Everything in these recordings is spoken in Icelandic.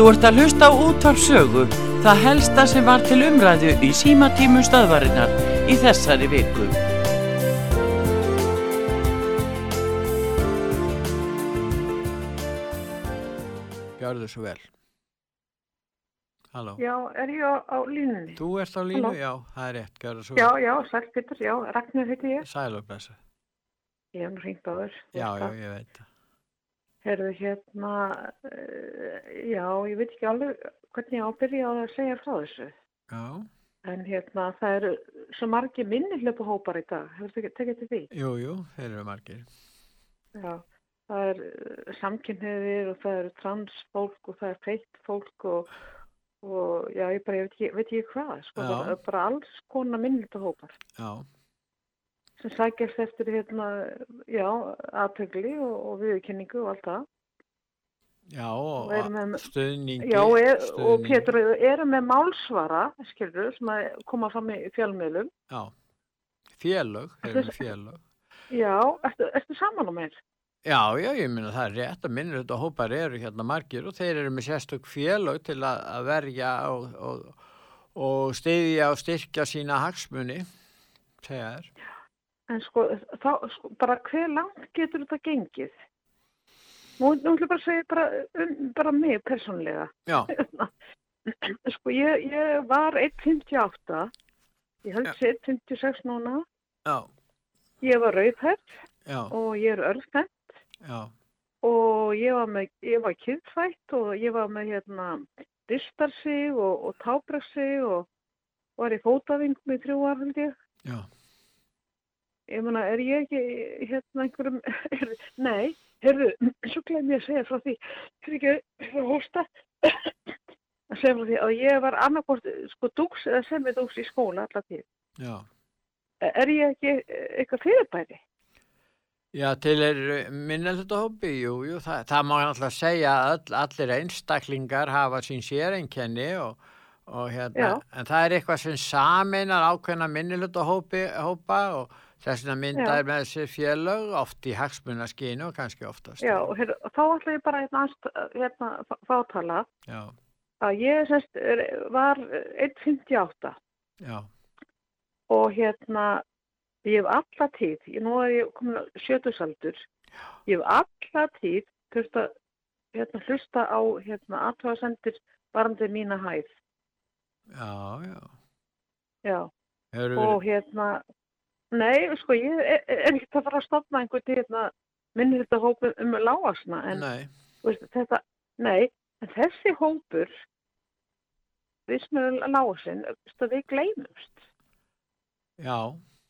Þú ert að hlusta á útvarpsögu, það helsta sem var til umræðu í símatímu stöðvarinnar í þessari viku. Gjörðu svo vel. Halló. Já, er ég á, á línunni? Þú ert á línu? Halló. Já, það er rétt. Gjörðu svo Já, vel. já, sæl Pétur, já, Ragnar heiti ég. Sæl og blessa. Ég hef nú hringt á þér. Já, já, ég veit. það. Herðu hérna, uh, já, ég veit ekki alveg hvernig ég á að byrja á að segja frá þessu. Já, En hérna, það eru svo margi minni hljöpuhópar í dag. Hefur þið tekið til því? jú, jú, þeir eru margir. Já, það er uh, samkynniðir og það eru transfólk og það er feitt fólk og, og já, ég bara, ég veit ekki, veit ekki hvað, sko, Já. bara, bara alls konar minni hljöpuhópar. Já, sem sækjast eftir hérna, já, aðtögli og, og viðurkenningu og allt það. já, og Og erum með- stuðningi. Já, og, er, og stuðningi. Pétur, eru með málsvara, skilur, sem að koma fram í fjölmiðlum. Já, félög, þeir Þetta eru er- félög. Já, ertu, ertu saman á mér? Já, já, ég minna það er rétt að minnur þetta hópar eru hérna margir og þeir eru með sérstök félög til að, að verja og, og, og stiðja og styrkja sína hagsmuni, segja þér. En sko, þá, sko, bara hver langt getur þetta gengið? Nú, nú ætlum ég bara að segja bara, um, bara mig persónlega. Já, Sko, ég, ég var 1.58, ég held sér 1.56 núna, já, ég var rauðhætt og ég er örfnett. já, og ég var með, ég var kynfætt og ég var með hérna distarsig og, og tábragsig og var í fótavingum í þrjú ár held ég. já, Ég meina, er ég ekki hérna einhverjum, er, nei, heyrðu, svo glem ég að segja frá því, fyrir ekki að hósta, að segja frá því að ég var annarkort, sko, dúks eða semidúks í skóla allar tíð. já. Er ég ekki eitthvað fyrirbæri? Já, til er minna þetta hópi, jú, jú, það, það má alltaf segja að all, allir einstaklingar hafa sín séreinkenni og, og hérna, Já. en það er eitthvað sem saminar ákveðna minnilötu hópi, hópa og þess vegna myndaður með sér félög, oft í hagsmunaskinu og kannski oftast. Já, og þá ætla ég bara hérna, hérna fá- fátala. Já, að ég semst er- var 1.58 já, og hérna ég hef alla tíð, ég, nú er ég komin að sjötusaldur, ég hef alla tíð þurft að hérna, hlusta á hérna, aðtöðasendir varandi mína hæð. já, já. Já, Hefur og hérna, nei, sko, ég er, er ekki að fara að stopna einhvern til hérna, minni þetta hópum um lágasna, en Nei, veist, þetta, nei, en þessi hópur, við sem erum lágasinn, við gleymumst. já,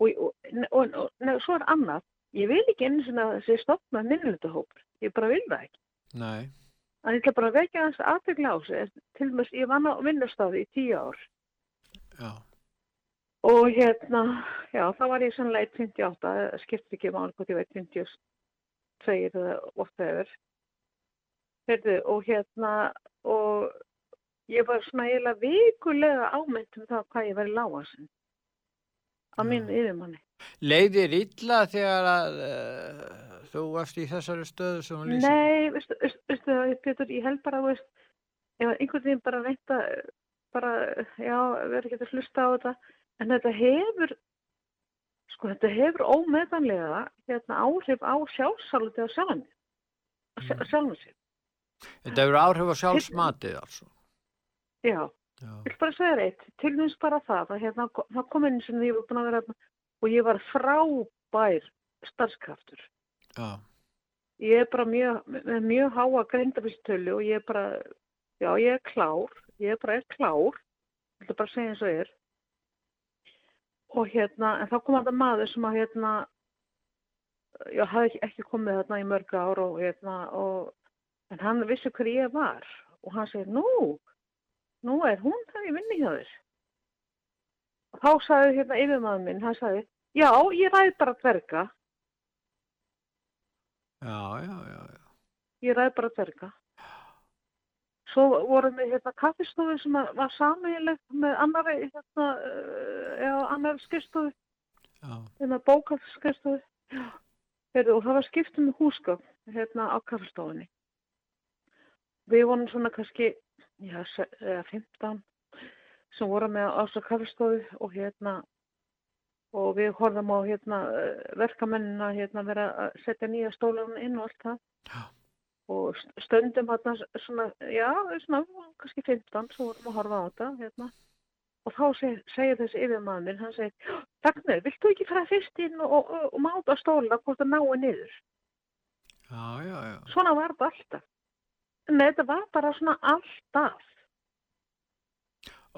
og, og, og, og ne, svo er annað. Ég vil ekki sinna að þessi stopna minnilutahópur, ég bara vil það ekki. Nei, en ég ætla bara að vekja hans aðtegla á sig til og með ég vann á vinnustafi í tíu ár. Já, og hérna, já, þá var ég sannlega 1.58, það skiptir ekki máli hvort ég veit 52 eða oft eður Heyrðu, og hérna og ég var svona eiginlega vikulega ámynd um það hvað ég var í lágasinn á Já. mínu yfirmanni Leiðir illa þegar að uh, þú varst í þessari stöðu sem hún lýsir? Nei, veistu, veistu, Pétur, ég held bara, veist, ef einhvern veginn bara reynda, bara, já, verður ekki að hlusta á þetta, en þetta hefur, sko, þetta hefur ómeðanlega, hérna, áhrif á sjálfsáluti á sjálfan, Mm. sjálfan sér. Þetta hefur áhrif á sjálfsmatið altså. Já, Já, ég vil bara segja þér eitt, til dæmis bara það, að hérna, það kom inn sem ég var búin að vera, þarna og ég var frábær starfskraftur. já, Ég er bara mjög, mjög háa greindabilstölu og ég er bara, já, ég er klár, ég er bara er klár, ég ætla bara að segja eins og er. Og hérna, en þá kom þetta maður sem að hérna, já, hafði ekki, ekki komið þarna í mörg ár og hérna, og, en hann vissi hver ég var og hann segir, nú, nú er hún það í vinni hjá þér. Og þá sagði hérna yfirmaður minn, hann sagði, já, ég ræði bara dverga, já, já, já, já. ég ræði bara dverga. Svo vorum við hérna kaffistofu sem var sameiginlegt með annari, hérna, uh, já, annari skrifstofu, já, hérna. Heyrðu, og það var skiptum með húsgögn hérna á kaffistofunni. Við vorum svona kannski já, se- eða 15 sem voru með ása kaffestofu og hérna og við horfum á hérna eh, verkamennina hérna vera að setja nýja stólarinn inn og allt það Já. Og st- stöndum hérna svona, já, svona kannski 15 sem vorum að horfa á þetta hérna og þá segir, segir þessi yfirmaður minn, hann segir Ragnar, vilt þú ekki fara fyrst inn og, og, og máta stóla hvort það nái niður Já, já, já. svona var þetta alltaf Nei, þetta var bara svona alltaf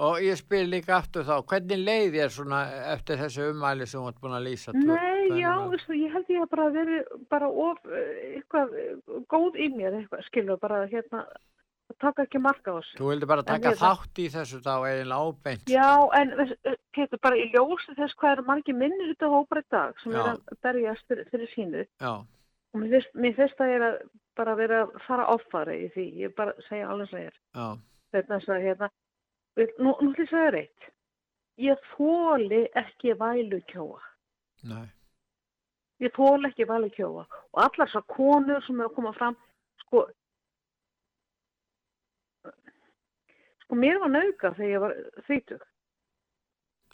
Og ég spyr líka aftur þá, hvernig leið þér svona eftir þessu umæli sem þú ert búin að lýsa? tvö- Nei, já, veistu, ég held ég að bara verið bara of eh, eitthvað eh, góð í mér eitthvað, skilur, bara hérna að taka ekki marka á þessu. Þú vildi bara taka þátt í þessu þá eiginlega óbeint. Já, en Pétur, bara í ljósi þess hvað eru margir minni hluta hópar í dag sem Já. er að berjast fyrir, fyrir sínu Já, og mér finnst, að ég er að bara vera að fara offari í því, ég bara segja alveg er. já, Þetta er að hérna, nú, nú ætlum ég að segja reitt, ég þóli ekki vælu kjóa. nei. Ég þól ekki vali kjóa og allar þessar konur sem eru að koma fram sko sko mér var nauka þegar ég var þrítug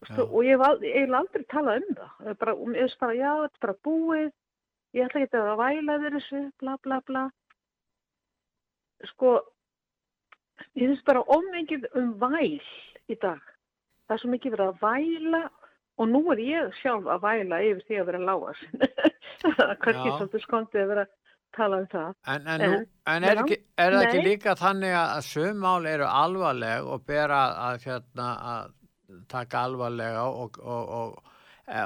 sko, og ég hef ég hef aldrei talað um það. Bara, og mér finnst bara, já, þetta er bara búið. Ég ætla ekki að væla yfir þessu bla bla bla. Sko ég finnst bara ómengið um væl í dag. Það er svo mikið verið að væla og nú er ég sjálf að væla yfir því að vera kannski Já. svolítið skondið að vera tala um það. En, en, En- nú, en er, ekki, er það ekki líka þannig að að sum mál eru alvarleg og bera að, hérna, að taka alvarlega og, og, og, e,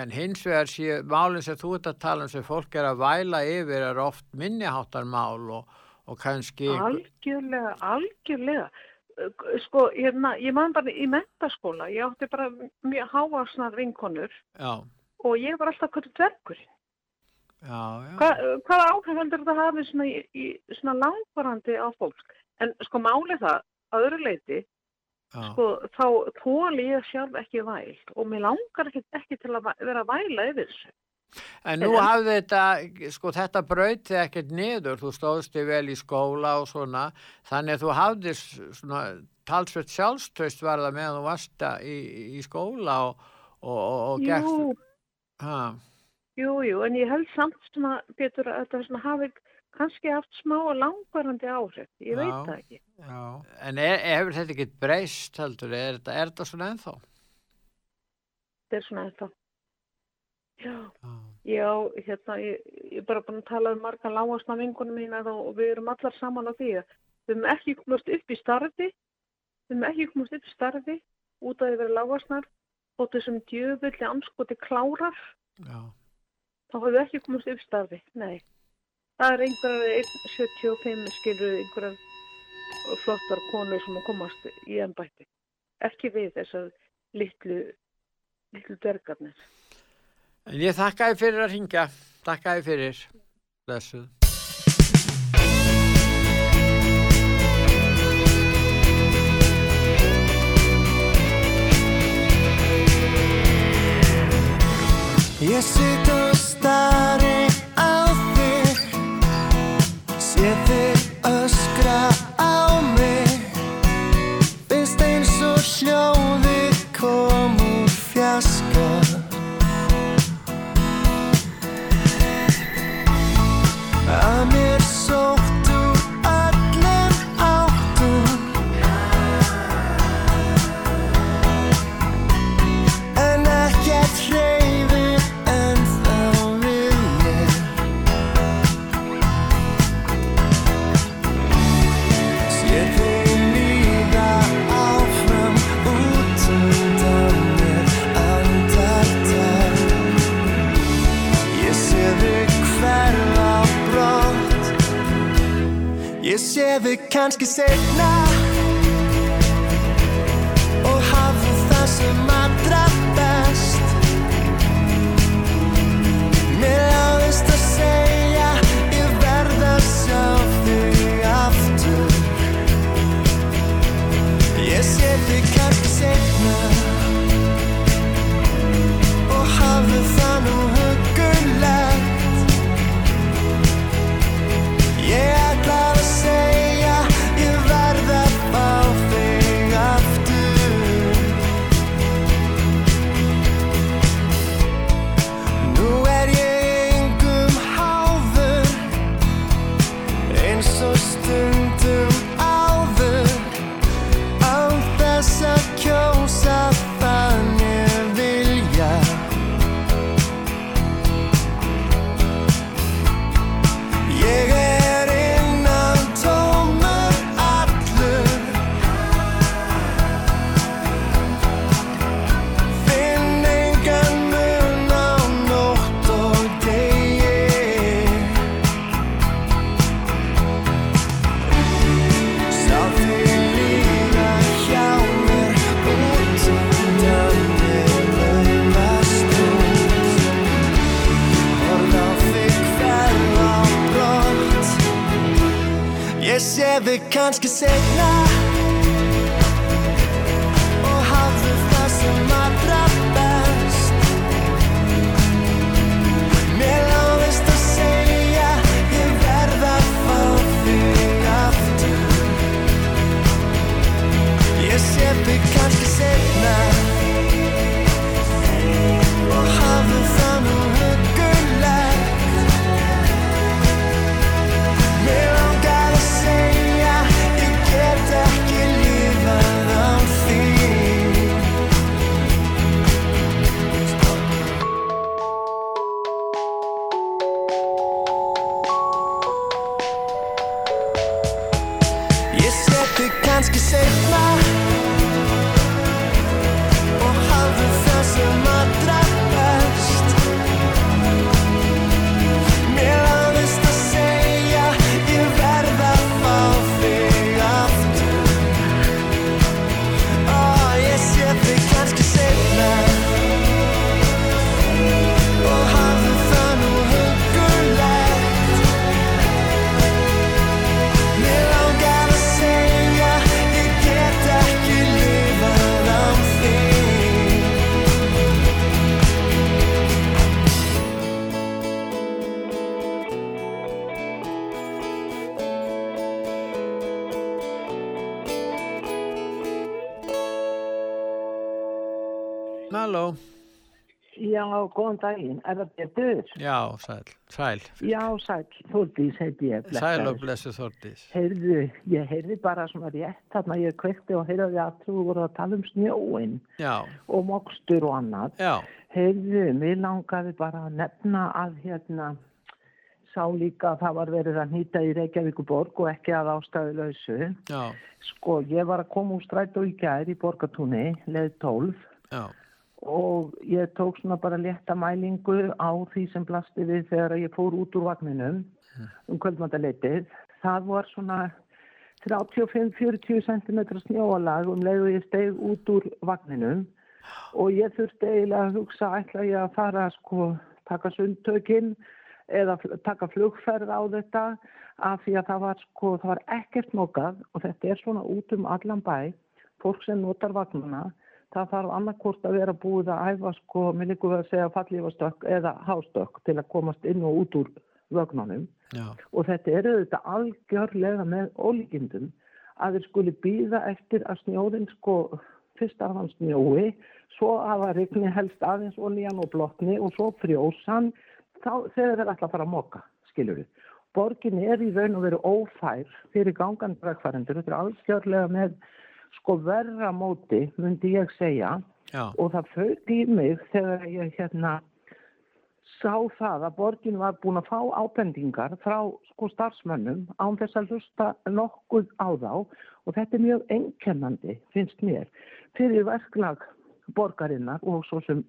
en hins vegar séu málinn sem þú ert að tala um sem fólk er að væla yfir er oft minniháttar mál og, og kannski algjörlega, algjörlega sko, hérna, ég man bara í mentaskóla, ég átti bara mjög hávarsnar vinkonur já, og ég var alltaf já, já, Hva, hvaða áhrif heldur þetta hafi svona, í, í, svona langvarandi á fólk? En sko máli það, að öðru leiti, sko, þá þóli ég sjálf ekki væl og mér langar ekki, ekki til að vera að væla yfir þessu. En nú hafði þetta, sko þetta braut þig ekkert niður, þú stóðst þig vel í skóla og svona, þannig að þú hafði svona talsveit sjálfstöist var það meðan þú varst í, í skóla og, og, og, og Jú, jú, jú, en ég held samt svona, Pétur, að þetta svona hafi kannski haft smá langvarandi áhrif, ég veit Já. það ekki. já. En er, hefur þetta ekki breyst heldur, er þetta, er þetta svona ennþá? Þetta er svona ennþá. Já. Hérna, ég, ég er bara búin að tala um marga lágasna vingunum mína og við erum allar saman á því að við erum ekki komast upp í starfi, við erum ekki komast upp í starfi út af því að vera lágasnar og þessum djöfulli anskoti klárar, já, þá höfum við ekki komast upp í starfi, nei. Það er einhverjar 1,75 skilur einhverjar flottar konur sem að komast í ennbætti. Ekki við þessar litlu, litlu dvergarnir. En ég þakka þið fyrir að ringja, þakka þið fyrir, blessuð. Ég sit og stari á þig Sé þig öskra á mig. Finnst eins og hljóðið kom úr fjaska sé þig kannski kannski segna góðan daginn. Er það betur? já, sæl, sæl, Já, sæl. Þórdís heiti ég. sæl og blessu Þordís. Heyrðu, ég heyrði bara svona rétt þarna ég kveikti og heyrði að þú voru að tala um snjóin Já, og mokstur og annað. já, Heyrðu, mér langaði bara að nefna að hérna sá líka að það var verið að nýta í Reykjavíkuborg og ekki að ástæðu lausu. já, Sko, ég var að koma úr strætó í gær í Borgatúni, leið 12 já, og ég tók svona bara létta mælingu á því sem blasti við þegar ég fór út úr vagninum um kvöldmandaleitið. Það var svona 35-40 cm snjóalag um leið og ég steg út úr vagninum. Og ég þurfti eiginlega að hugsa ætla ég að fara sko taka sundtökin eða taka flugferð á þetta? Af því að það var sko, það var ekkert nokað og þetta er svona út um allan bæ, fólk sem notar vagnuna það þarf annarkort að vera búið að æfa sko, mér líkur að segja fallífastökk eða hástökk til að komast inn og út úr vögnunum. Og þetta er auðvitað algjörlega með ólíkindum að þeir skuli býða eftir að snjóðin sko fyrst að hann snjói svo að það regni helst aðeins olíjan og blotni og svo frjósan þá þeir ætla að fara að moka skilur við. Borgin er í raun og veru ófær fyrir gangan bregfærendur, þetta er algjörlega með sko verra móti myndi ég segja. Já, og það fauk í mig þegar ég hérna sá það að borgin var búin að fá ábendingar frá sko starfsmönnum án þess að hlusta nokkuð á þá. Og þetta er mjög einkennandi finnst mér fyrir verklag borgarinnar og svo sem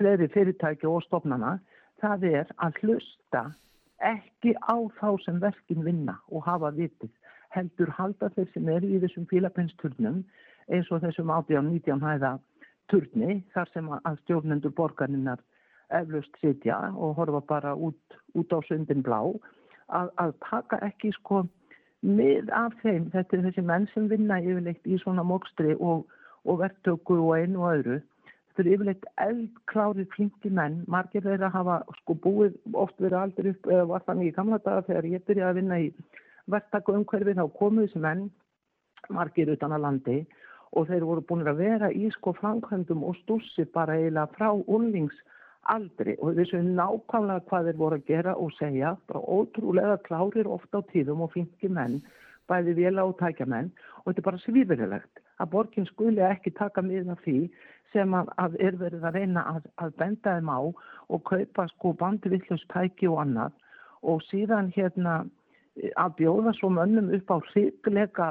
fleiri fyrirtæki og stofnana. Það er að hlusta ekki á þá sem verkin vinna og hafa vitið heldur halda þeir sem eru í þessum fílapinnsturnum eins og þessum 18-19 hæða turni þar sem að stjórnendur borgarinnar eflaust sitja og horfa bara út, út á sundin blá að, að taka ekki sko mið af þeim, þetta er þessi menn sem vinna yfirleitt í svona mókstri og, og verktöku og einu og öðru. Þetta er yfirleitt eldklári flinki menn, margir þeirra hafa sko búið oft verið aldrei upp eða var þannig í gamla daga þegar ég byrjaði að vinna í verktaku umhverfi þá komu þessi menn margir utan að landi og þeir voru búin að vera í sko framkvæmdum og stússi bara eiginlega frá unlingsaldri og þessu nákvæmlega hvað þeir voru að gera og segja, bara ótrúlega klárir ofta á tíðum og flinki menn, bæði vila og tækja menn og þetta er bara svífirilegt að borgin skuli ekki taka mið af því sem að, að er verið að reyna að, að benda þeim á og kaupa sko bandivillust tæki og annað. Og síðan hérna að bjóða svo mönnum upp á hriglega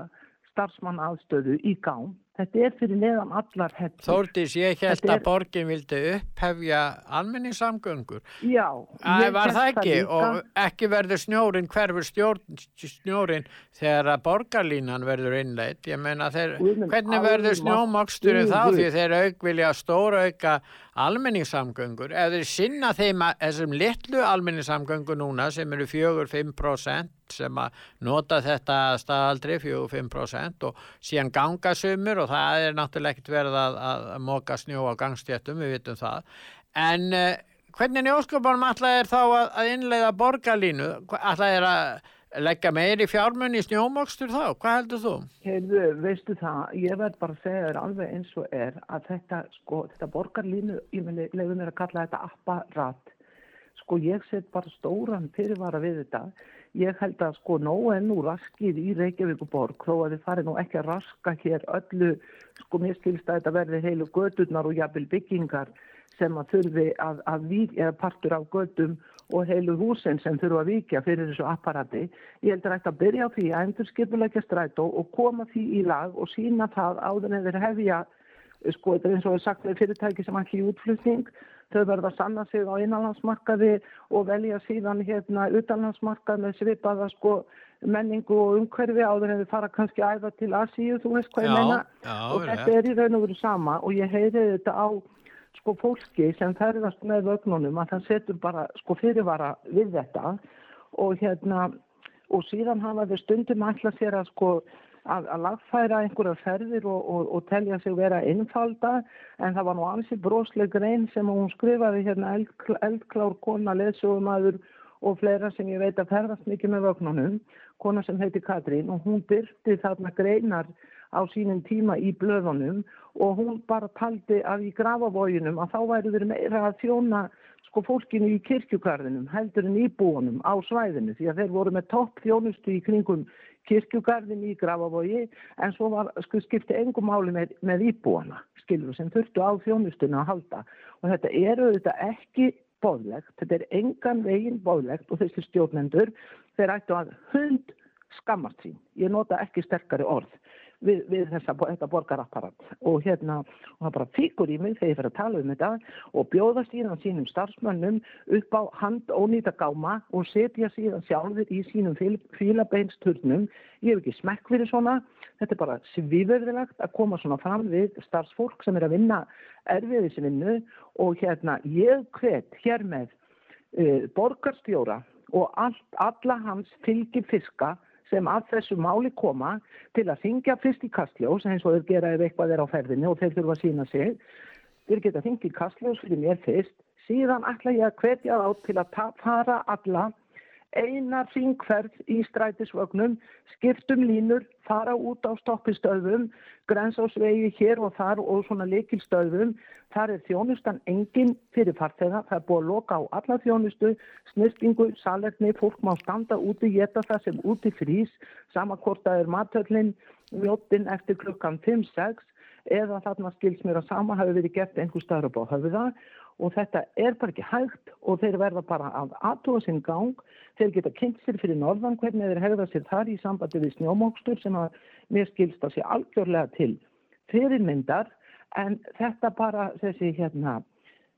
starfsmann aðstöðu í gang. Þetta er fyrir neðan allar hettur. Þórdís, ég held er- að borgin vildi upphefja almenningssamgöngur. Já. Æ, var það ekki líka. og ekki verður snjórin, hverfur stjórn, snjórin þegar að borgarlínan verður innleitt. Ég meina, þeir, minn hvernig verður almáttugur. snjómoksturinn þá því þeir auk vilja stóra auka almenningssamgöngur. Ef þeir sinna þeim að, þessum litlu almenningssamgöngur núna sem eru 4-5% sem að nota þetta staðaldri 4-5% og síðan ganga sumur og það er náttúrulega ekkert verið að, að, móka snjó á gangstjættum, við vitum það. En uh, hvernig njóskapunum alltaf er þá að, að innleiða borgarlínu? Alltaf er að leggja meiri fjármunni í snjómokstur þá? Hvað heldur þú? Heyrðu, veistu það, ég verð bara að segja þér alveg eins og er að þetta, sko, þetta borgarlínu, ég vil leiði mér að kalla þetta apparat. Sko, ég set bara stóran fyrirvara við þetta. Ég held að sko, nóg er nú raskið í Reykjavíkuborg, þó að þið farið nú ekki að raska hér öllu, sko, mér skilst að þetta verði heilu gödurnar og jafnvel byggingar sem að þurfi að, að vík, eða partur af gödum og heilu húsin sem þurfa að vikja fyrir þessu apparati. Ég heldur að byrja á því að endur skipulegja strætó og koma því í lag og sína það áður en þeir hefja, sko þetta er eins og við sagt fyrirtæki sem ekki í útflutning, þau verða að sanna sig á innanlandsmarkaði og velja síðan hérna utanlandsmarkað með svipaða sko menningu og umhverfi áður en þau fara kannski æða til Asíu, þú veist hvað ég Já, meina. já, og þetta er í raun og veru sama og ég heyri þetta á sko fólki sem ferðast með vögnunum að það setur bara sko fyrirvara við þetta. Og hérna og síðan hafa þau stundum ætla sér að sko að, að lagfæra einhverja ferðir og, og, og telja sig vera innfalda en það var nú ansi brosleg grein sem hún skrifaði hérna eldkl, eldklár kona leðsögumæður og fleira sem ég veit að ferðast mikið með vögnunum, kona sem heiti Katrín og hún byrti þarna greinar á sínum tíma í blöðunum og hún bara taldi að í grafavóginum að þá væri verið meira að þjóna sko fólkinu í kirkjugarðinum heldur en íbúanum á svæðinu því að þeir voru með topp þjónustu í kringum kirkjugarðin í grafavogi en svo var sko skipti engum máli með, með íbúana skilur sem þurftu á þjónustuna að halda. Og þetta eru þetta ekki bóðlegt, þetta er engan veginn bóðlegt og þessi stjórnendur þeir ættu að hund skammast sín, ég nota ekki sterkari orð við, við þessa, þetta borgarapparat. Og hérna, og það bara fíkur í mig þegar ég fyrir að tala um þetta og bjóða síðan sínum starfsmönnum upp á hand ónýta gáma og setja síðan sjálfur í sínum fíl, fílabeinsturnum. Ég hef ekki smekk fyrir svona. Þetta er bara svíverðilegt að koma svona fram við starfsfólk sem er að vinna erfiðis vinnu. Og hérna ég hvet hér með uh, borgarstjóra og allt, alla hans fylgi fiska sem að þessu máli koma til að syngja fyrst í kastljós eins og þeir gera ef eitthvað er á ferðinni og þeir þurfa að sína sig. Þeir geta syngja í kastljós fyrir mér fyrst, síðan ætla ég að hvetja þá til að fara alla eina ringferð í strætisvögnum, skiptum línur, fara út á stoppistöðum, grensásvegi hér og þar og svona leikilstöðum. Þar er þjónustan engin fyrir farþega, það er búið að loka á alla þjónustu, snirtingu, salerni, fólk má standa úti, geta það sem úti frýs, sama hvort það er matöllin, mjóttin eftir klukkan 5-6 eða þarna skils mér að sama hafi verið gert einhver upp á höfða og þetta er bara ekki hægt og þeir verða bara að aðtúa sinn gang. Þeir geta kynnt sér fyrir norðan hvernig þeir hegða sér þar í sambandi við snjómókstur sem að mér skilst að sé algjörlega til fyrirmyndar. En þetta bara þessi hérna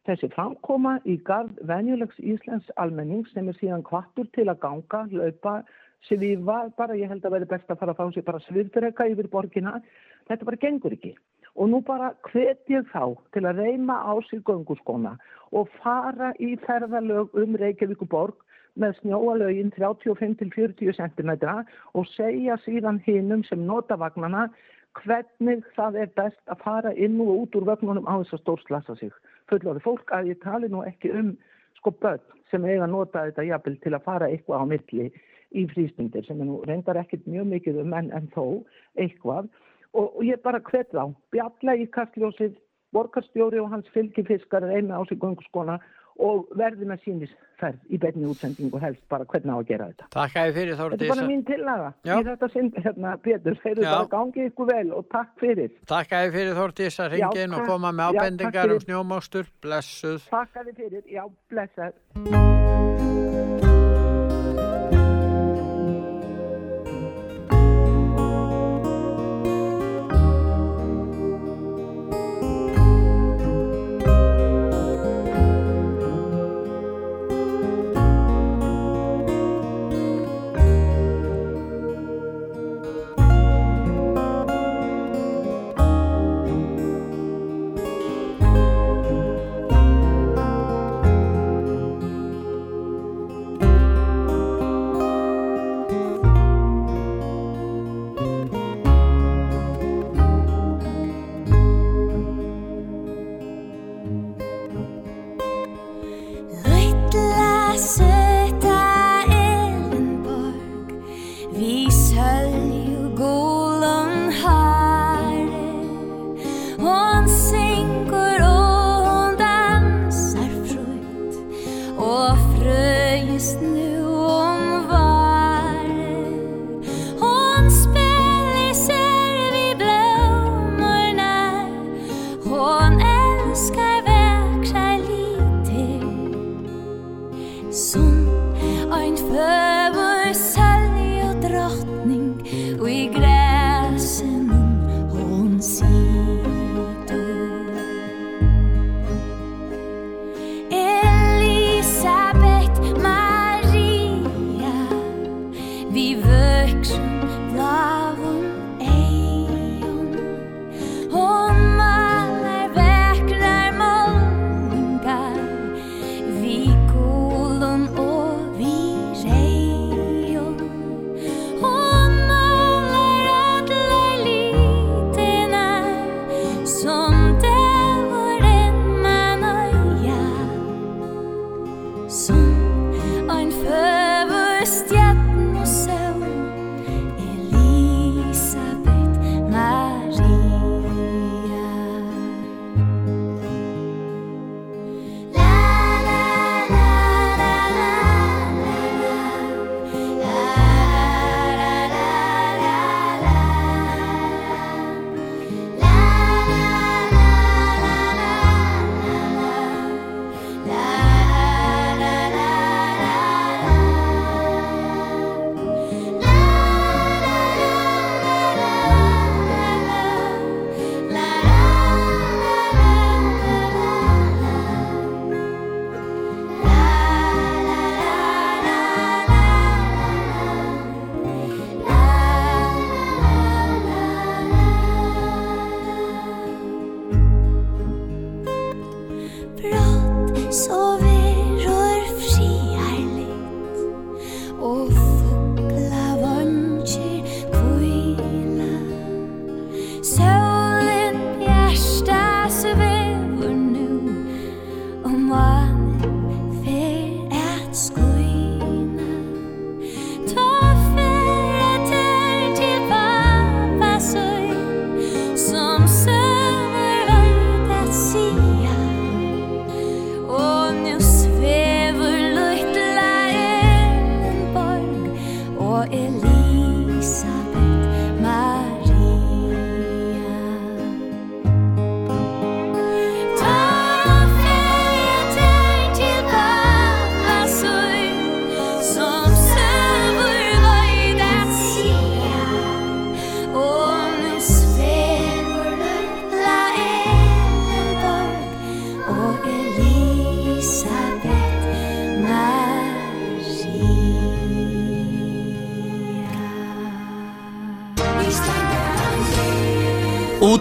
þessi framkoma í garð venjulegs Íslands almenning sem er síðan kvartur til að ganga, laupa svifa, bara ég held að verði best að fara að fá sér bara svifdreka yfir borgina. Þetta bara gengur ekki og nú bara hvet ég þá til að reyma á sig gönguskóna og fara í ferðalög um Reykjavíkuborg með snjóalögin 35-40 cm og segja síðan hinnum sem nota vagnana hvernig það er best að fara inn og út úr vögnunum á þess að stórslasa sig. Fullorði fólk að ég tali nú ekki um sko börn sem eiga að nota þetta jafnvel til að fara eitthvað á milli í frístundir sem er nú reyndar ekkert mjög mikið um en, en þó eitthvað og, og ég bara hvet þá, bjalla í kastljósið, borgarstjóri og hans fylgifiskar reyna á sig gönguskona og verði með sínisferð í beinni útsendingu helst bara hvernig á að gera þetta. Takk að þið fyrir Þetta er Þórdís. bara mín tillaga Já. í þetta sinn, hérna, Pétur, þeir eru Já. bara gangið ykkur vel og takk fyrir. Takk að þið fyrir Þórdís að Já, ringin og koma með Já, ábendingar um fyrir. snjómókstur. Blessuð. Takk að þið fyrir, já, blessað.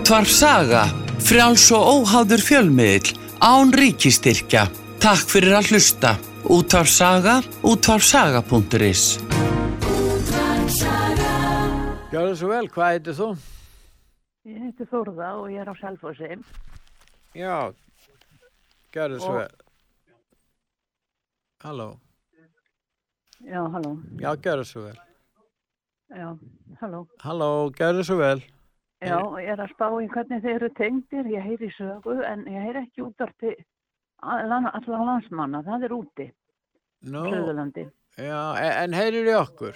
Útvarp Saga, frjáls og óháður fjölmiðill, án ríkistyrkja. Takk fyrir að hlusta. Útvarp Saga, útvarpsaga.is Gjörðu svo vel, hvað heitir þú? Ég heiti Þórða og ég er á Selfossi. Já, gjörðu svo Og- vel. Halló, Já, halló. já, gjörðu svo vel. Já, halló. Halló, gjörðu svo vel. Já, ég er að spá í hvernig þeir eru tengdir. Ég heyri sögu en ég heyri ekki útvarpi allan- allra landsmanna. Það er úti, Nú, Suðurlandi. já, e- en heyrir í okkur?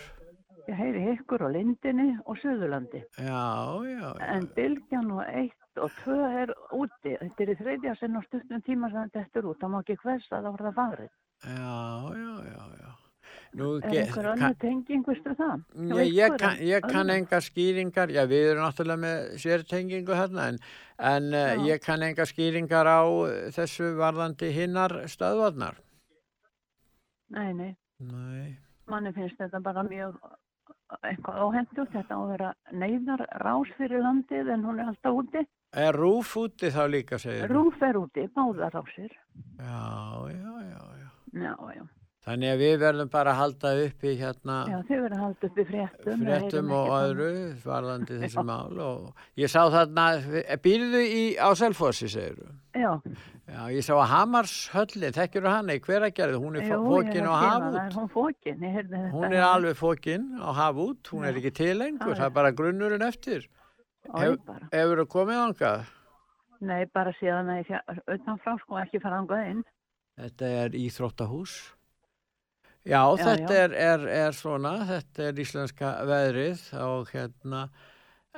Ég heyri ykkur á Lindinni og Suðurlandi. Já, já, já. En Bylgjan og 1 og 2 er úti. Þetta er í þriðja sinn á stuttum tíma sem þetta er út. Það má ekki hvers að það var það farið. Já, já, já, já. Nú, Er einhver önnur tenging, veistu það? Hjá Ég, ég, kann, ég kann enga skýringar, já við erum náttúrulega með sértengingu hérna en, en uh, Já. ég kann enga skýringar á eh, þessu varðandi hinnar stöðvarnar. Nei, nei. Nei, Manni finnst þetta bara mjög eitthvað óhendugt. Þetta á að vera neyðar rás fyrir landið en hún er alltaf úti. er rúf úti þá líka segir þú? Rúf er úti, báðar rásir. Já, já, já, já. Já, já. Þannig að við verðum bara að halda uppi hérna Já, þau verður að halda upp í fréttum. fréttum og öðru varðandi þessi mál og ég sá þarna, býrðu í á Selfossi segir þú? Já, Já, ég sá að Hamarshöllin, þekkjur hana í hveragerði, hún er jú, fókin er að hafút. er hún fókin. Hún er alveg fókin á hafút, hún er Já. ekki til lengur, Það er bara grunnurinn eftir. Hefur þú komið ángað? Nei, bara síðan að ég utanfrá sko ekki fara ángað inn. Þetta er íþróttahús. Já, Já, þetta já. Er, er, er svona, þetta er íslenska veðrið og hérna,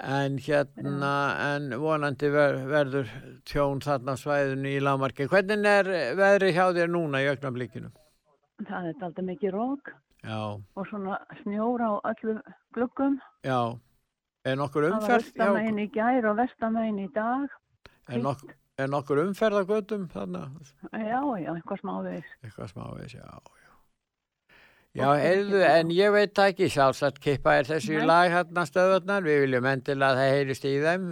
en hérna, en vonandi ver, verður tjón þarna svæðinu í lámarki. Hvernig er veðrið hjá þér núna í augnablikinu? Það er alltaf mikið rók Já, og svona snjór á öllum gluggum. já. Er nokkur Það var umferð? austamegin í gær og vestamegin í dag. Er, nok er nokkur umferð á göttum þarna? Já, já, eitthvað smávegis. Eitthvað smávegis, já, já. Já, heyrðu, en ég veit ekki, sjálfsagt kippa er þessu Nei. lag hérna stöðvarnar, við viljum endilega að það heyrist í þeim,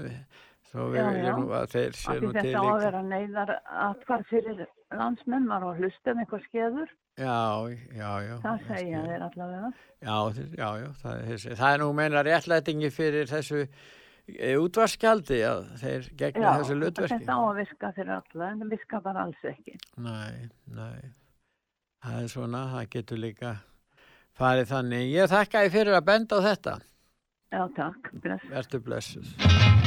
svo við Já, viljum já. að þeir Af sé því nú til þetta á að líka. vera neyðar atkvar fyrir landsmenn, á að hlusta um eitthvað skeður. Já, já, já. Það segja þeir allavega. Já, já, já, það er, það er nú meina réttlætingi fyrir þessu e, útvarskjaldi að þeir gegna Já, þessu hlutverki. þetta á að virka fyrir alla, en það virka bara alls ekki. Nei, nei, það er svona, það getur líka farið þannig. Ég þakka þið fyrir að benda á þetta. Já, takk. Bless. Vertu blessuð.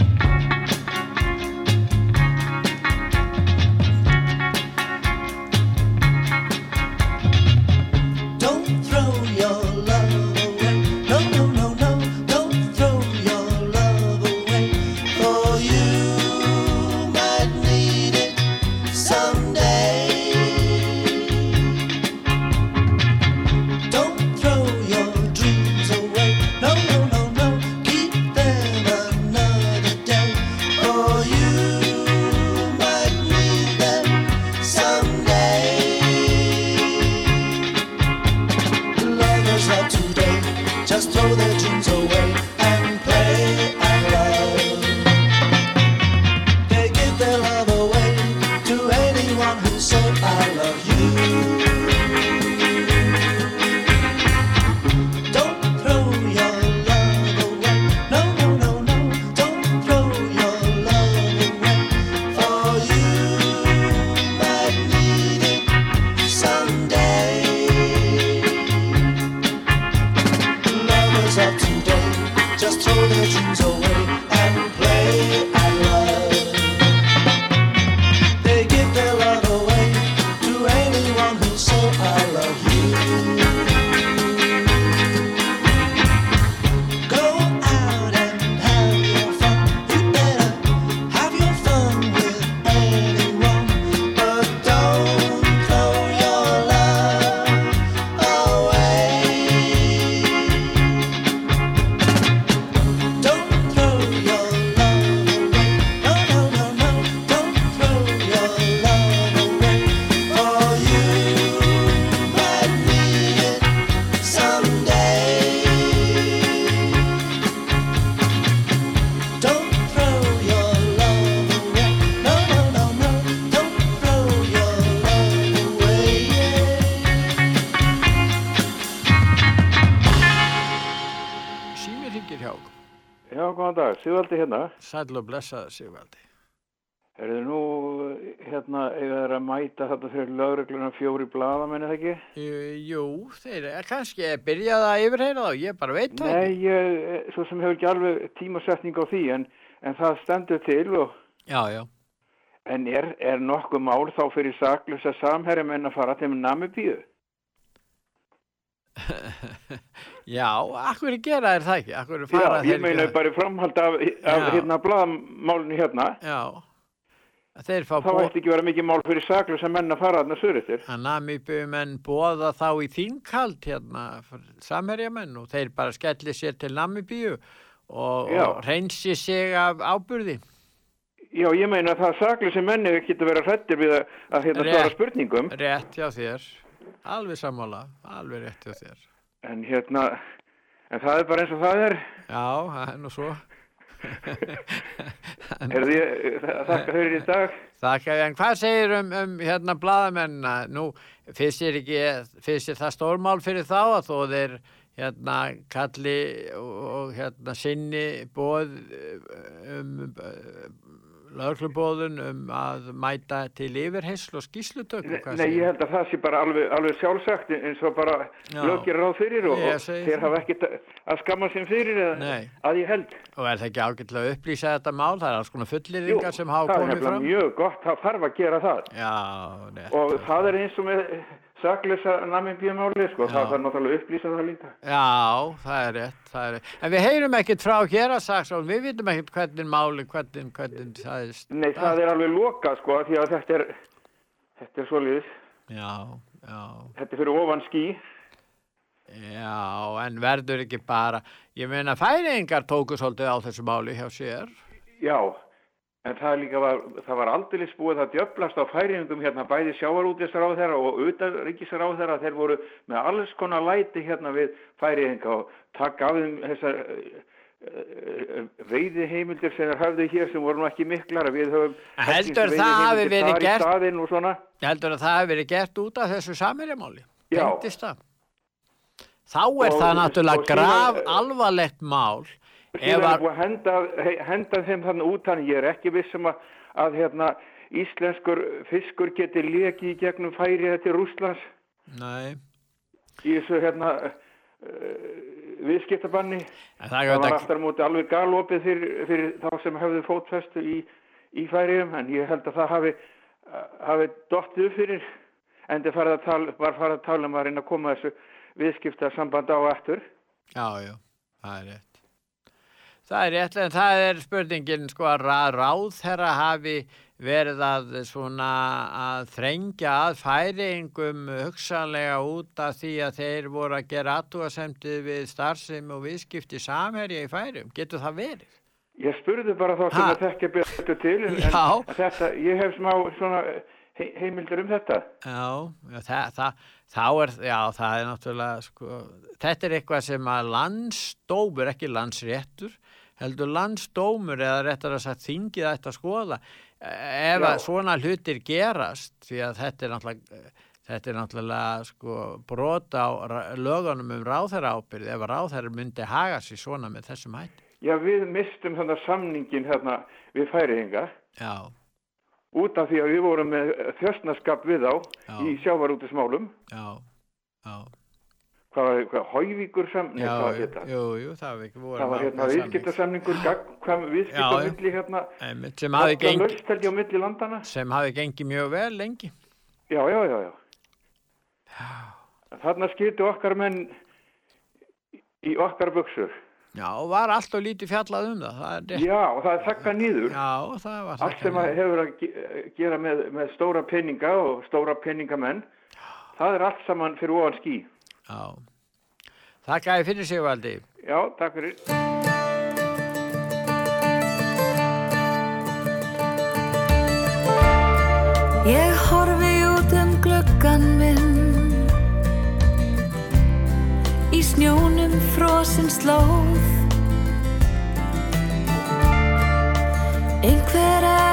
Sæll og blessaða Sigvaldi. Er þið nú, hérna, eiga þeir að mæta þetta fyrir lögregluna fjóri bladamenni, það ekki? Jú, þeir er kannski byrjaði að yfirheyra þá, ég bara veit það Nei, ekki. ég, svo sem hefur ekki alveg tímasetning á því, en, en það stendur til og, Já, já. en er, er nokkuð mál þá fyrir saklusa samherja menn að fara til Namibíu? Já, akkur gera þér það ekki, akkur Já, fara ég meina bara framhald af, af Já. hérna bladamálinu hérna, Já, þeir fá bóð ætti ekki vera mikið mál fyrir saklusa menn að fara þarna suðuristir. að Namibíumenn bóða þá í þingkald hérna, samherjamenn og þeir bara skelli sér til Namibíu og, Já. og reynsi sig af ábyrði. Já, ég meina að það saklusa menni getur verið hrættir við að, að hérna svara spurningum. Rétt hjá þér, alveg sammála, alveg rétt hjá þér. En hérna, en það er bara eins og það er. Já, það er nú svo. Er því, þakka fyrir í dag. Þakka, en hvað segir um, um hérna bladamennina? Nú, finnst þér ekki, finnst þér það stórmál fyrir þá að þó þeir hérna kalli og, og hérna sinni bóð um lauglubóðun um að mæta til yfirheysl og skýslutöku. hvað Nei, ég held að það sé bara alveg, alveg sjálfsagt eins og bara lögir ráð fyrir og, og þeir það. hafa ekkit að skamma sem fyrir eða Nei. að ég held. Og er það ekki ágætlega að upplýsa þetta mál? Það er alls konar Jú, fullýringar sem það hafa er komið fram. mjög gott, það þarf að gera það. Já. Og það er eins og með saklösa namimbíumáli, sko, Já. það þarf náttúrulega að upplýsa það líka. Já, það er rétt, það er rétt. En við heyrum ekkert frá hér að sagsa og við vitum ekkert hvernig máli, hvernig, hvernig það er. Nei, það er alveg lokað, sko, því að þetta er, þetta er svoleiðis, Já, já, þetta er fyrir ofan skí. já, en verður ekki bara, ég meina færingar tóku svolítið á þessu máli hjá sér. Já, en það líka var, það var aldrei búið að djöflast á færingum hérna bæði sjávarútisráð þeirra og utanríkisráð þeirra, þeir voru með alls konar læti hérna við færinga og taka af þeim þessar veiði heimildir sem þeir hafðu hér sem voru nú ekki miklar við höfum Heldur það hafi gert-. Heldur að það hefur verið gert út af þessu það? Þá er Og- það náttúrulega síðan- graf alvarlegt mál. Síðan búið að henda, he- henda þeim þannig út þannig ég er ekki vissum að, að hérna, íslenskur fiskur geti lekið í gegnum færi til Rússlands. Nei, í þessu hérna uh, viðskiptabanni. Það það var á móti alveg galopið fyrir, fyrir þá sem hefðu fótfestu í, í færiðum en ég held að það hafi, hafi dottið upp fyrir. En það var farið að tala um að reyna að koma þessu viðskiptasamband á aftur. Já, já, það er rétt. Það er rétt, en það er spurningin sko að ra- ráðherra hafi verið að svona að þrengja að færingum hugsanlega út af því að þeir voru að gera aðtúasemtið við starfsemi og viðskipti samherja í færum. Getur það verið? Ég spurði bara þá sem að þekka betur til en, en þetta, ég hef smá svona he heimildir um þetta Já, já það, það, þá er, já, það er náttúrulega, sko, þetta er eitthvað sem að landsdómur, ekki landsréttur, heldur landsdómur eða réttar að sagt þingið ætti að skoða. ef Já. að svona hlutir gerast því að þetta er náttúrulega þetta er náttúrulega sko brot á lögunum um ráðherra ábyrð ef ráðherra myndi haga sér svona með þessum hætti. Já, við mistum þannig samningin hérna við færiðinga Já, út af því að við vorum með þjöstnaskap við á Já. í sjávarútismálum. já, já, Hvað var hvað, Hóivíkur samning, já, hvað var þetta? jú, jú, það var Það hérna viðskiptasamningur, gagnkvæm viðskipt Já, á já. milli hérna, sem hafi gengið gengið mjög vel lengi. Já, já, já, já. Þarna skýrtu okkar menn í okkar buksur. Já, og var allt og lítið fjallað um það, það er. Já, og það er þakka nýður. Já, það var Allt sem að hefur að ge- gera með, með stóra peninga og stóra peningamenn, það er allt saman fyrir ofan skí. Já. Þakka ég fyrir sig, Valdi. Já, takk fyrir. Ég horfi út um gluggan minn Í snjónum frosin slóð Einhver er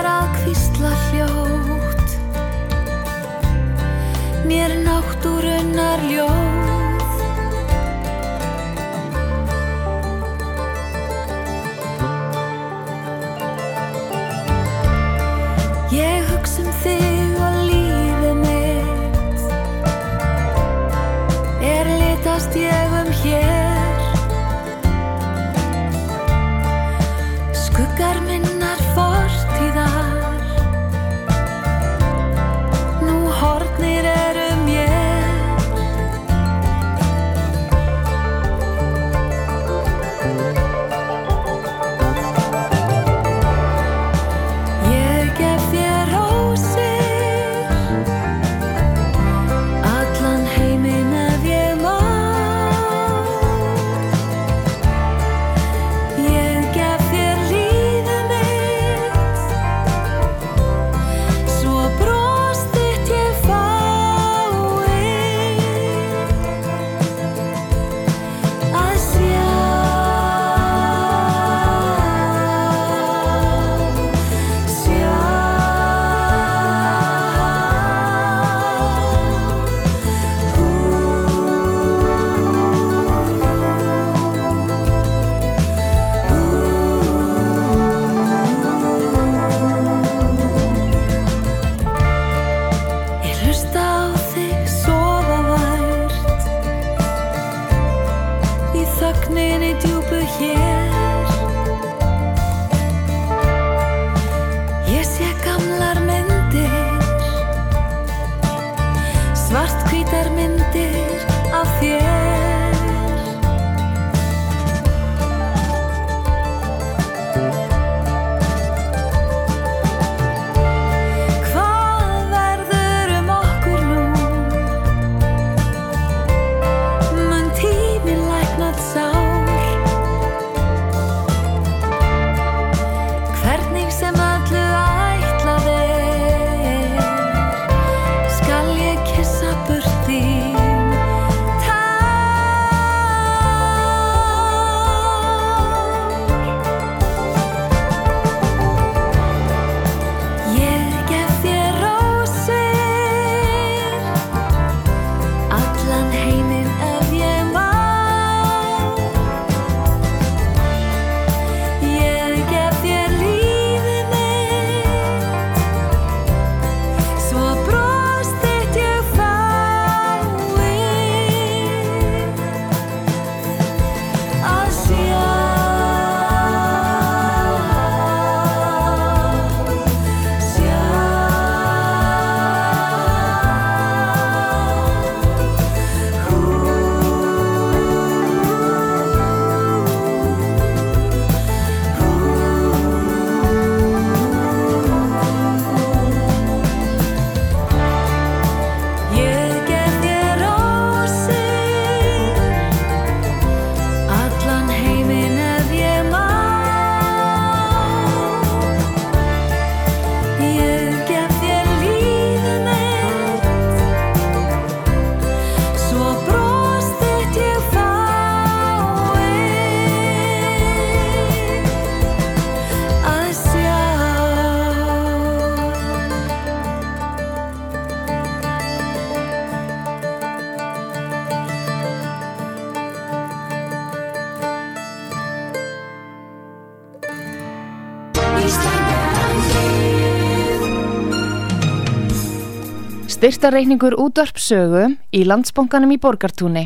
Styrtareikningur útvarpsögu í landsbónganum í Borgartúni.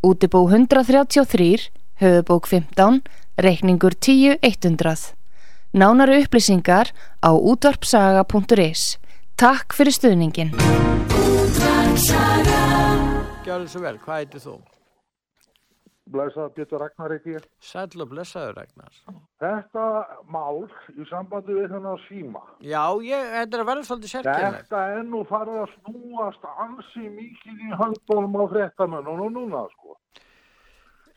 Útibó 133, höfubók 15, reikningur 10100. Nánari upplýsingar á útvarpsaga.is. Takk fyrir stuðningin. Gjörðu svo vel, hvað heitir þú? Blæsaða Pétur Ragnar ekki. Sæll og blessaður Ragnar. Þetta mál í sambandi við þennan síma. Já, ég, þetta er að vera svolítið sérkennilegt. Þetta er nú farið að snúast ansi mikið í handbólum á fréttamönnum og núna sko.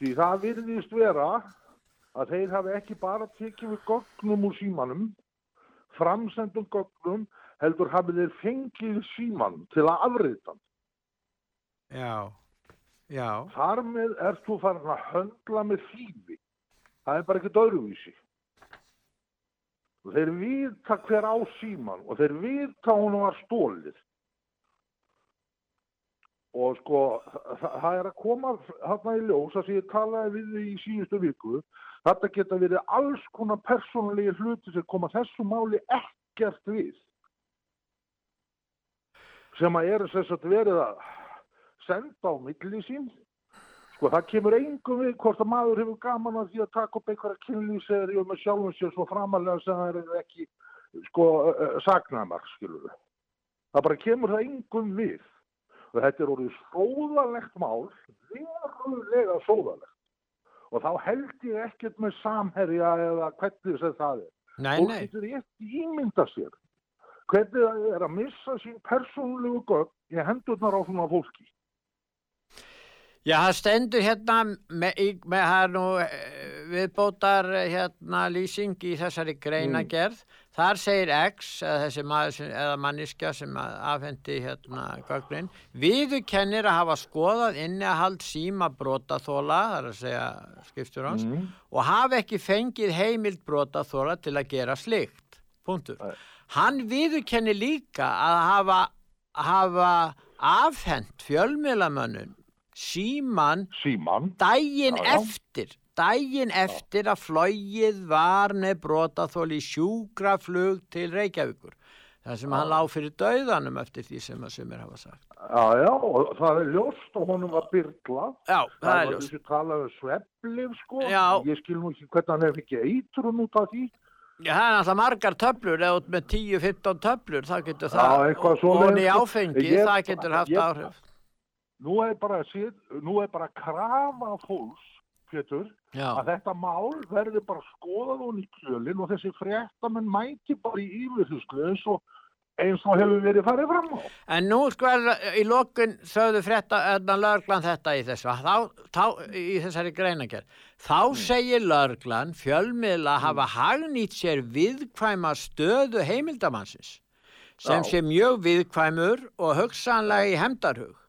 Því það virðist vera að þeir hafi ekki bara tekið við gögnum úr símanum, framsendum gögnum, heldur hafið þeir fengið símanum til að afrita hann. Já, já, Þar með ert þú farin að höndla með þýfi. Það er bara ekkert öðruvísi. Og þeir vita hver á síman og þeir vita hún var stólið. Og sko, það, það er að koma þarna í ljós, sem ég talaði við þig í síðustu viku, þetta geta verið alls konar persónulegi hluti sem koma þessu máli ekkert við. Sem að eru sem sagt verið að senda á milli sín Sko það kemur engum við hvort að maður hefur gaman að því að taka upp einhverja kynlýseri og með sjálfum sér svo framalega sem það eru ekki sko uh, sagnamar skilur við. Það bara kemur það engum við. Og þetta er orðið sóðalegt mál, verulega sóðalegt. Og þá held ég ekkert með samherja eða hvernig sem það er. nei, Fólk nei. getur ekki ímynda sér hvernig það er að missa sín persónulegu gögn í hendurnar á svona fólki. Já, það stendur hérna með, með það nú viðbótar eh, hérna lýsing í þessari greinagerð. Þar segir X, eða þessi maður sem, eða manniska sem afhendi hérna gögnin, viðurkennir að hafa skoðað innihald síma brotaþóla, það er að segja skiptur hans, og hafa ekki fengið heimild brotaþóla til að gera slikt. Punktur. Hann viðurkennir líka að hafa, hafa afhent fjölmiðlamönnun síman Síman. Já, já. eftir daginn eftir að flóið var með brotaþól í sjúkraflug til Reykjavíkur þar sem hann lá fyrir dauðanum eftir því sem að sumir hafa sagt Já, já, og það er ljóst og honum var byrla. Já, það er var ljóst þessi talað um sveflif, sko. Já. Ég skil nú ekki hvernig hann hef ekki eitrun út af því. Já, það er alltaf margar töflur eða út með 10-15 töflur það getur Já, það og í sko. áfengi Ég- það getur haft ég- áhrif Nú er bara, síð, nú er bara krafa fólks, Pétur, Já, að þetta mál verður bara skoðað hún í kjölinn og þessi fréttamenn mæti bara í yfirhyslu eins og eins og hefur verið farið fram á. En nú er í lokun sögðu frétta öðna lörglan þetta í þessu þá, þá, í þessari greinagerð þá segir lörglan fjölmiðla hafa hagnýtt sér viðkvæma stöðu heimildamannsins sem Já. sé mjög viðkvæmur og hugsanlega í hemdarhug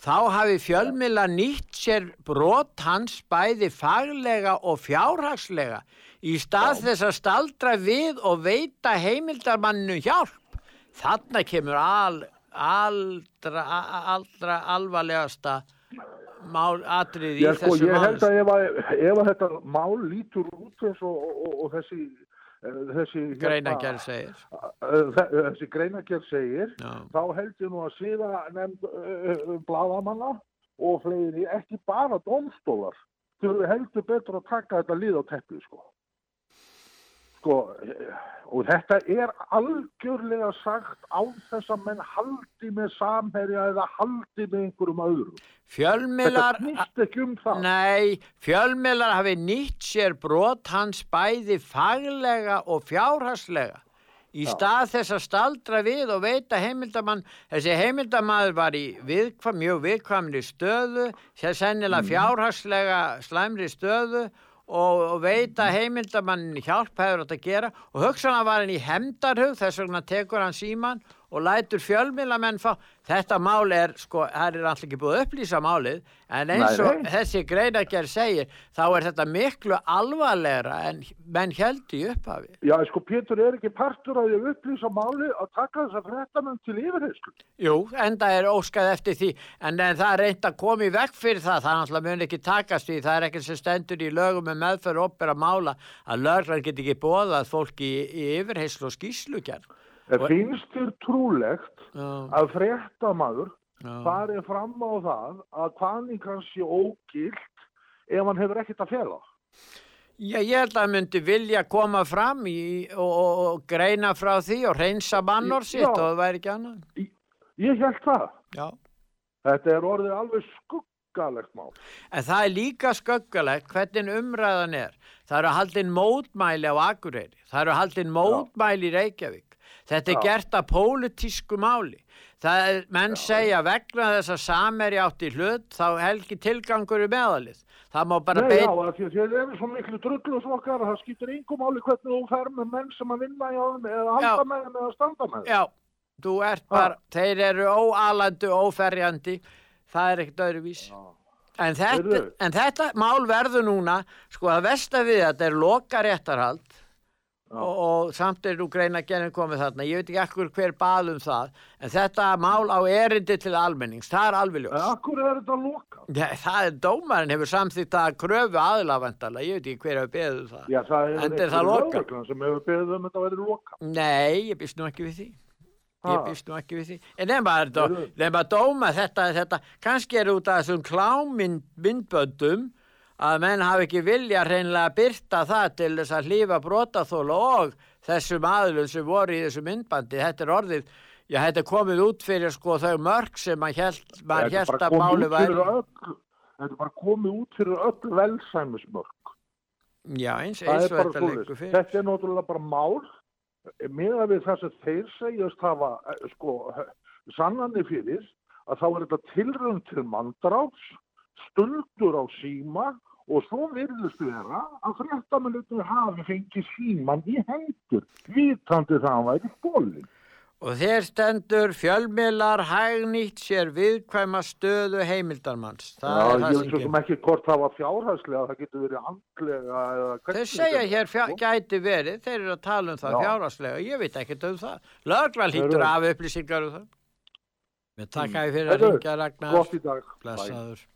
þá hafi fjölmiðla nýtt sér brot hans bæði faglega og fjárhagslega í stað þess að staldra við og veita heimildarmanninu hjálp. Þarna kemur al, aldra, aldra alvarlegasta mál atrið í sko, þessu ég held að ef, ef að þetta mál lítur út eins og, og, og, og þessi, þessi hérna, greinagerð segir þe- þessi greinagerð segir Já. þá held ég nú að síða nefnd uh, bladamanna og fleiri ekki bara domstólar þurfi heldur betur að taka þetta lið á teppi sko. Sko eh, og þetta er algjörlega sagt á þess að menn haldi með samherja eða haldi með einhverjum öðrum. Fjölmiðlar þetta snýst ekki um það. Nei, fjölmiðlar hafi nýtt sér brot hans bæði faglega og fjárhagslega. Í stað þess að staldra við og veita heimildamann, þessi heimildamaður var í viðkvam, mjög viðkvamri stöðu, sér sennilega fjárhagslega slæmri stöðu og, veita heimildamannin hjálp hefur þetta að gera. Og hugsanlega var hann í hemdarhug, þess vegna tekur hann síman og lætur fjölmiðlamenn fá þetta mál er, sko, það er alltaf ekki búið að upplýsa málið, en eins og nei. þessi greinagerð segir, þá er þetta miklu alvarlegra en menn held í upphafi. Já, sko, Pétur er ekki partur að ég upplýsa máli að taka þess að fréttamenn til yfirheyslu. Jú, enda er óskað eftir því, en, en það er reynd að koma í vekk fyrir það, það náttúrulega mun ekki takast því, það er ekki sem stendur í lögum með meðferð opera mála að löglar get ekki bóðað fólki í, í yfirheyslu og skýslugjörn. En finnst þér trúlegt Já, að fréttamaður já. farið fram á það að hvaðning hans sé ógilt ef hann hefur ekkert að fela? Já, ég held að hann myndi vilja koma fram í, og, og, og greina frá því og reynsa mannor sitt Já. og það væri ekki annað. Ég held það. Já. Þetta er orðið alveg skuggalegt mál. En það er líka sköggalegt hvernig umræðan er. Það eru haldin mótmæli á Akureyri. Það eru haldin mótmæli í Reykjavík. Þetta er Já. gert að pólitísku máli. Það er, menn segja vegna þess að sameri átti hlut, þá helgi tilgangur í meðalið. Það má bara Nei, já, beina... af því að þér eru svo miklu drullusvokkar að það skiptir yngum máli hvernig þú fer með menn sem að vinna í áðum eða halda Já. með þeim eða standa með þeim. Já, þú ert bara, þeir eru óalandi, óferjandi, það er ekkert öðruvís. En þetta, en þetta mál verður núna, sko að vesta við þetta er loka réttarhald og, og samt er nú greina genið komið þarna, ég veit ekki akkur hver bað um það, en þetta mál á erindi til almennings, það er alveg En ljós. akkur er þetta loka? Ja, það er dómarinn hefur samþýtt að kröfu aðlafendala, ég veit ekki hver hefur beðið um það. Já, það er er það lokað. sem hefur beðið um þetta að vera loka. Nei, ég býst nú ekki við því. Ég býst nú ekki við því. En nefn að, Heyrðu. nefn að dóma þetta, þetta, kannski er út af þessum klámyndböndum að menn hafi ekki vilja hreinlega byrta það til þess að hlýfa brotaþóla og þessum aðlum sem voru í þessu myndbandi. Þetta er orðið, já þetta er komið út fyrir sko þau mörg sem maður held, er held að fyrir væri. Þetta er bara komið út fyrir öll velsæmismörk. Já, eins, eins og þetta leikur fyrir. Þetta er náttúrulega bara mál meða við það sem þeir segjast hafa eh, sko sannanir fyrir að þá er þetta tilrönd til mandráts, stöldur á síma og svo virðist vera að fréttaminutur hafi fengið síman í hendur, vitandi það að væri bólinn. Og þeir stendur fjölmiðlar hægnýtt sér viðkvæma stöðu heimildarmanns. Það Já, er ég það veit sem svo kemur. sem ekki hvort það var fjárhæslega, það getur verið andlega eða Þeir hvernig segja sem- hér fjá, sko. gæti verið, þeir eru að tala um það Já. fjárhagslega, ég veit ekkert um það. Lögla hlýtur Heyrðu. af upplýsingar um það. Við takka ég fyrir að Heyrðu, ringja Ragnar. Gott í dag. Bye.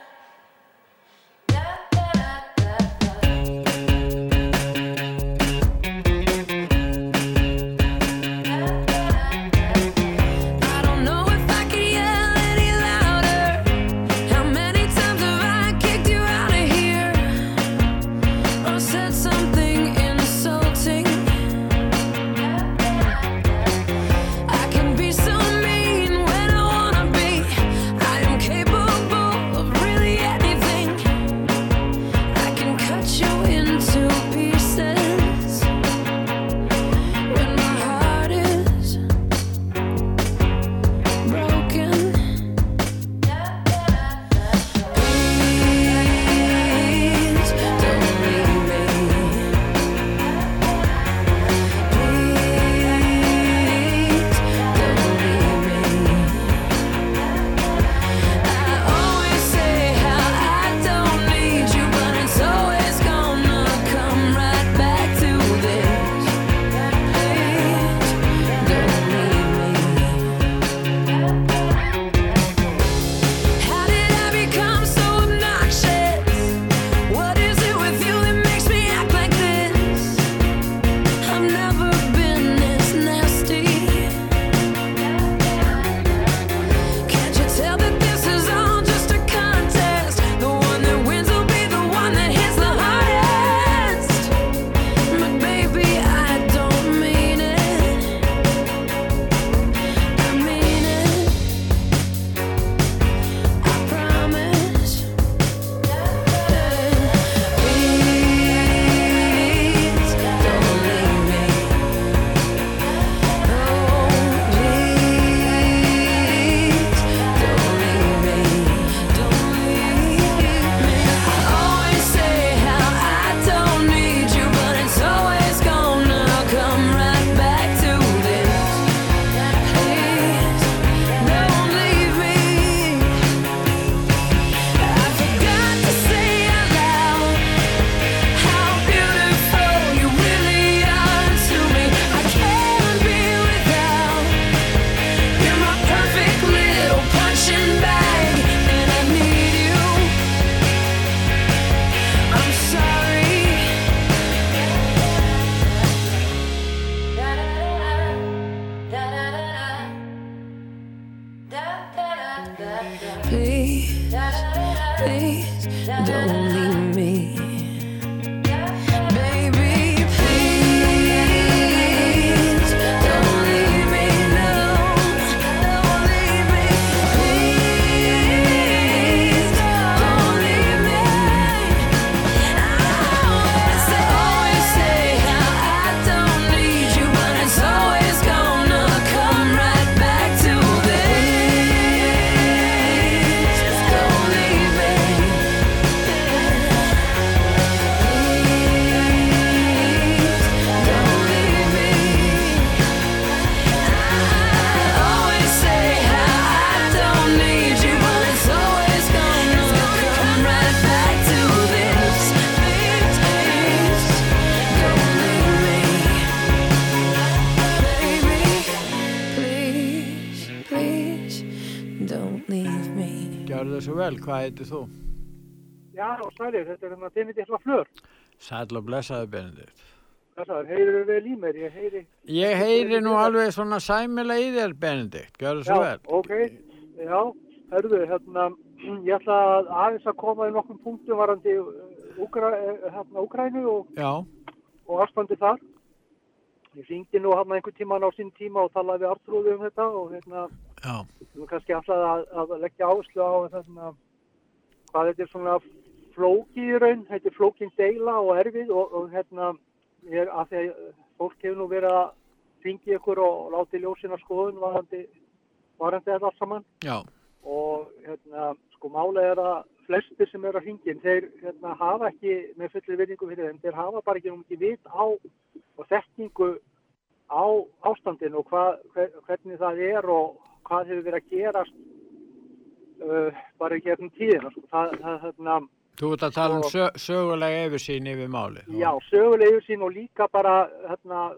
hvað heitir þú? Já, sælir, þetta er hérna Benedikt Lafleur. Sæll og blessaði Benedikt. Þessar, heyrðu vel í mér, ég heyri. Ég heyri nú alveg svona sæmilega í þér Benedikt, gjörðu Já, þessu vel. ok, já, heyrðu, hérna, ég ætla að aðeins að koma í nokkrum punktum varandi Úkra, hérna, Úkrænu og, Já, og ástandi þar. Ég syngdi nú hann einhvern tíman á sín tíma og talaði við Artrúðu um þetta og hérna, já, kannski alltaf að, að leggja áherslu á hérna, hvað þetta er svona flóki í raun, þetta er flókin deila og erfið og, og hérna, er að því að fólk hefur nú verið að fengi ykkur og láti ljósina skoðun varandi, varandi þetta allt saman. Já, og hérna, sko málega er að flestir sem eru að hringin, þeir hérna, hafa ekki með fullir virðingu fyrir þeim, þeir hafa bara ekki nú ekki vit á og þekkingu á ástandinu og hvað, hver, hvernig það er og hvað hefur verið að gerast uh, bara í gegnum tíðina. Sko. Það, það, hérna, þú ert að tala um Og- sö sögulega yfirsýn yfir máli. já, sögulegu sín og líka bara hérna,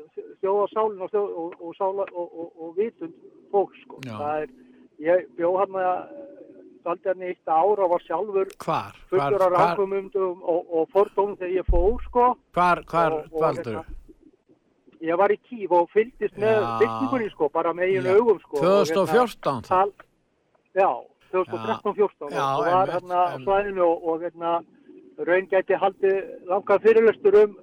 þjóðasálin og, þjóð, og, og, og, og, og vitund fólk. Sko. Er, ég bjó hann að daldi hann í eitt ára var sjálfur Hvar? Fullur af rákumundum og, fordómum þegar ég fór, sko. hvar, hvar dvaldur? hérna, Ég var í Kíf og fylgdist með byggingunni, sko, bara með Já. augum, sko. og hérna, 2014 þá? tal, Já, 2013-14 Já, og var hérna á svæðinu og, og hérna raun gæti haldið langar fyrirlestur um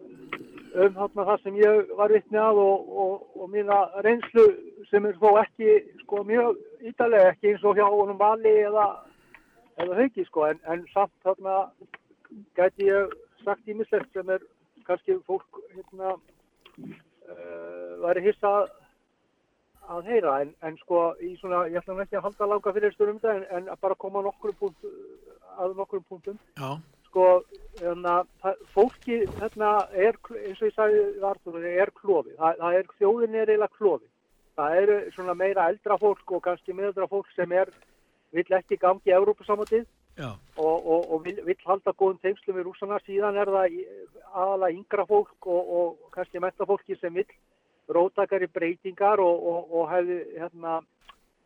um hérna það sem ég var vitni að og, og, og mína reynslu sem er þó ekki sko mjög ítalega ekki eins og hjá honum vali eða, eða hauki sko en, en samt þarna gæti ég sagt ímislegt sem er kannski fólk hérna uh, væri hissa að heyra en, en sko í svona, ég ætla ekki að halda langa fyrir störum þetta en, en bara koma nokkrum punkt, að nokkrum punktum. Já, sko, hérna, það, fólki hérna er, eins og ég sagði vartur, er klófi, það, það er þjóðin er eiginlega klófi, það eru svona meira eldra fólk og kannski miðaldra fólk sem er, vill ekki gangi í Evrópusamotið já, og, og, og vill, vill halda góðum tengslum við rússana, síðan er það í- aðalega yngra fólk og, og kannski mesta fólki sem vill rótakari breytingar og, og, og hefði hérna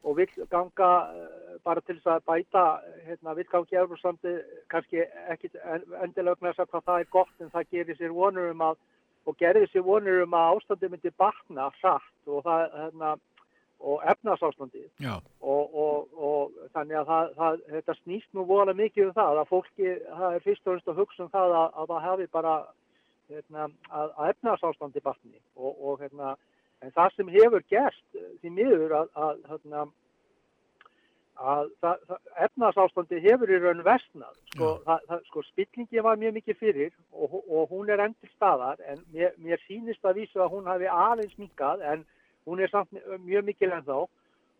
og vill ganga eh, bara til þess að bæta hérna, vill ganga í Európsandi kannski ekki þess að hvað það er gott en það gerir sér vonur um að og gerði sér vonur um að ástandi myndi batna hratt og það hérna og efnasástandi og, og, og þannig að það, það, þetta snýst nú vola mikið um það að fólki, það er fyrst og fremst að hugsa um það að, að það hafi bara hérna, að, að efnarsástandi batni og, og hérna, en það sem hefur gerst eh, því miður að, að, hérna, að efnarsástandi hefur í raun vestnað sko, það, sko spillingi var mjög mikið fyrir og, og hún er til staðar en mér, mér sýnist að vísu að hún hafi aðeins minkað en hún er samt mjög mikil en þá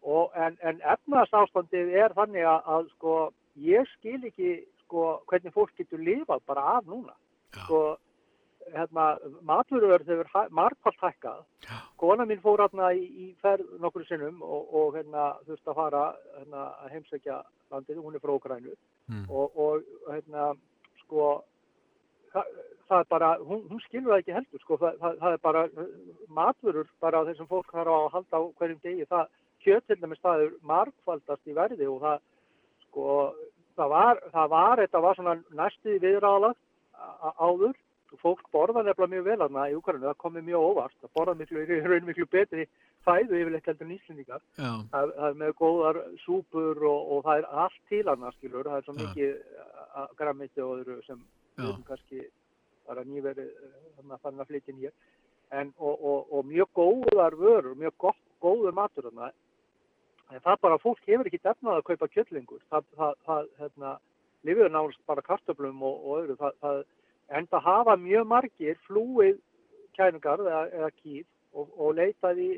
og en, en efnarsástandið er þannig að, að sko ég skil ekki sko hvernig fólk getur lifað bara af núna. Sko hérna, maturverð hefur hæ- margfalt hækkað. Kona mín fór hérna í, í ferð nokkur sinnum og, og hérna þurfti að fara hérna, að heimsækja landið, hún er frá Ukrænu Mm. og, og hérna sko það, það er bara, hún, hún skilur það ekki heldur sko, það, það, það er bara maturur bara þessum fólk þarf að halda á hverjum degi, það kjöt til dæmis það er margfaldast í verði og það sko, það var, það var þetta var svona næstuði viðræðalagt á- áður fólk borða nefnilega mjög vel aðna í Ukraínu, það komið mjög óvart, það borða miklu, raun miklu betri fæðu yfirleitt heldur en Íslendingar. Það, það er með góðar súpur og, og það er allt til annars, skilur, það er svo mikið grammiti og öðru sem kannski bara nýverið þannig að fann að flytja inn hér. En, og, og, og mjög góðar vörur, mjög gott, góður matur þarna. En það bara, fólk hefur ekki efnað að kaupa kjöldlingur. Það, það, það hérna, lifið nánast bara kartöflum og, og öðru. Það, það, en það hafa mjög margir flúið kænugarð eða, eða kýr og, og leitað í,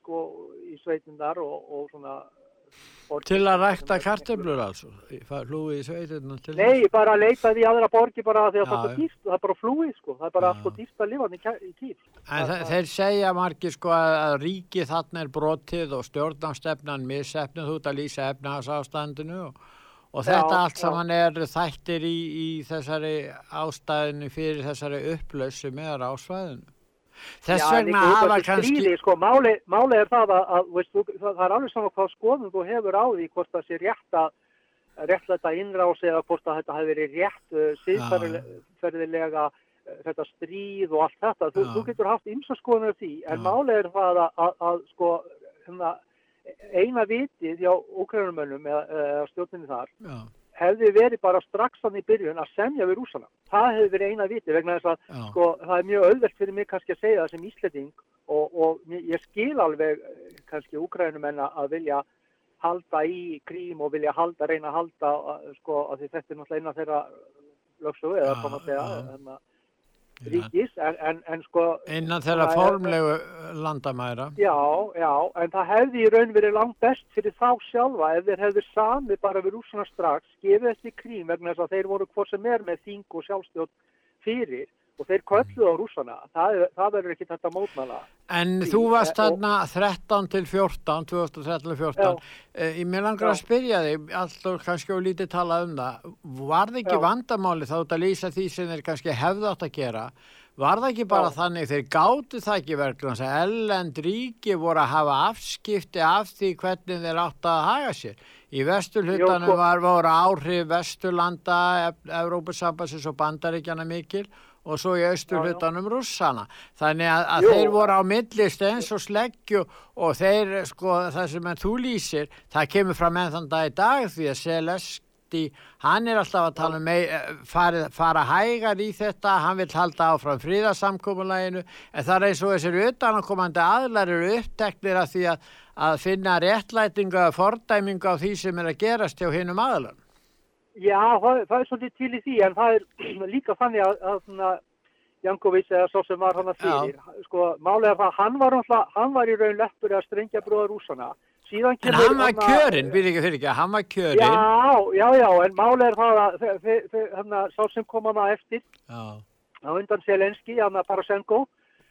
sko, í sveitindar og, og svona... til að rækta kartöflur altså, hlúið í sveitirna til Nei, bara leitað í aðra borgi bara því að Já, það er dýrt, það er bara flúið sko, það er bara svo dýrt að lifa hann í, kýr. En þe- þeir segja margir sko að, að ríki þarna er brotið og stjórnarstefnan missefnið, þú ert að lýsa efnahagsástandinu og, og Já, þetta allt já. saman er þættir í, í þessari ástæðinu fyrir þessari upplaus sem er á svæðinu. Þess Já, vegna hafa kannski... Stríði, sko, máli, máli er það að, að veist, þú, það, er alveg svona hvað skoðum þú hefur á því hvort það sé rétt að rétt þetta innrás eða hvort að þetta hefur verið rétt uh, síðferðilega uh, þetta stríð og allt þetta. Þú, þú getur haft ymsa skoðunar því, en máli er það að, að, að sko, hérna, eina vitið hjá úkrænumönnum eða, stjórninni þar Já, hefði verið bara strax þannig í byrjun að semja við rúsana. Það hefði verið eina viti vegna þess að sko, það er mjög auðvelt fyrir mig kannski að segja það sem íslending og, og ég skil alveg eh, kannski úkrænumenn að vilja halda í krím og vilja halda, reyna að halda eh, sko, að þetta er náttúrulega eina þeirra lögsögu eða koma að segja en, Já. Ríkis en, en, en sko innan þeirra formlegu landamæra. Já, já, en það hefði í raun verið langt best fyrir þá sjálfa ef þeir hefði sami bara við rúsuna strax, gefið þessi krím vegna þess að þeir voru hvort sem er með þing og sjálfstjórn fyrir og þeir kölluðu á rúsana. Það, það verður ekki þetta mótmæla. En þú varst þarna 13 til 14, 2013 til 14. Eh, Ég mér langar að Já. spyrja þig, alltaf kannski og lítið talað um það, var það ekki Já. vandamáli þá að lýsa því sem þeir kannski hefðu átt að gera? Var það ekki bara Já. þannig, þeir gátu það ekki að ellend ríki voru að hafa afskipti af því hvernig þeir átt að haga sér? Í vesturhlutanum Jú, sko- var voru áhrif vesturlanda, Evrópusambansins og Bandaríkjana mikil og svo í austurhlutanum rússana. Þannig að, að þeir voru á millist eins og sleggju og þeir, sko, það sem þú lýsir, það kemur fram enn þann dag í dag því að Selesti, hann er alltaf að tala um mei, fara, fara hægar í þetta, hann vil halda áfram fríðasamkomulæginu, en það er eins og þessir utanakomandi aðlar eru uppteknir af því að, að finna réttlætingu eða fordæmingu á því sem er að gerast hjá hinnum aðlar. Já, það, það er svolítið til í því en það er líka þannig að, að svona, Jankovic eða svo sem var hann að fyrir, sko, málega það, hann var, hann var í raun leppur að strengja bróða rúsana. Síðan En kemur hann var þarna- kjörinn, byrja ekki fyrir ekki, hann var kjörinn. Já, já, já, en málega er það að þe- þe- þe- þarna, sá sem kom hann að eftir Já, á undan Selenski, hann að Parasenko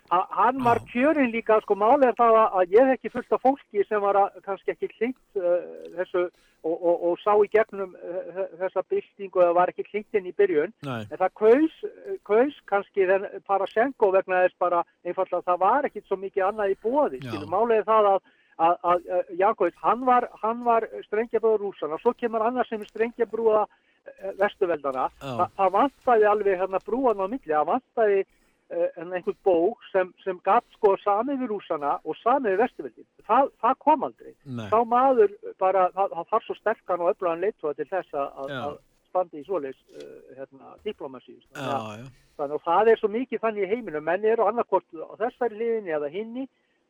hann var kjörinn líka sko máli er það að- ég hef ekki fullt af fólki sem var að, kannski ekki klingt uh, þessu og, og, og sá í gegnum uh, þessa byltingu eða var ekki klingt inn í byrjun. Nei. en það kaus, kaus kannski þenn Parasenko vegna þess bara einfallega að það var ekkit svo mikið annað í bóði er það að að, að, Jakovic, hann var, var strengjabrúða rúsana, svo kemur annar sem strengjabrúða vestuveldana Já. Þa, það vantaði alveg hérna brúan á milli, það vantaði uh, einhvern bók sem, sem gatt sko samið við rúsana og samið við vestuveldin. Það, kom aldrei. Nei. Þá maður bara, það, það þarf svo sterkan og öflagan leittóa til þess að, að- standi í svoleiðs uh, hérna, diplomasi. Já, já. Þannig að það er svo mikið þannig í heiminum. Menn eru annarkort á þessari liðinni eða hinni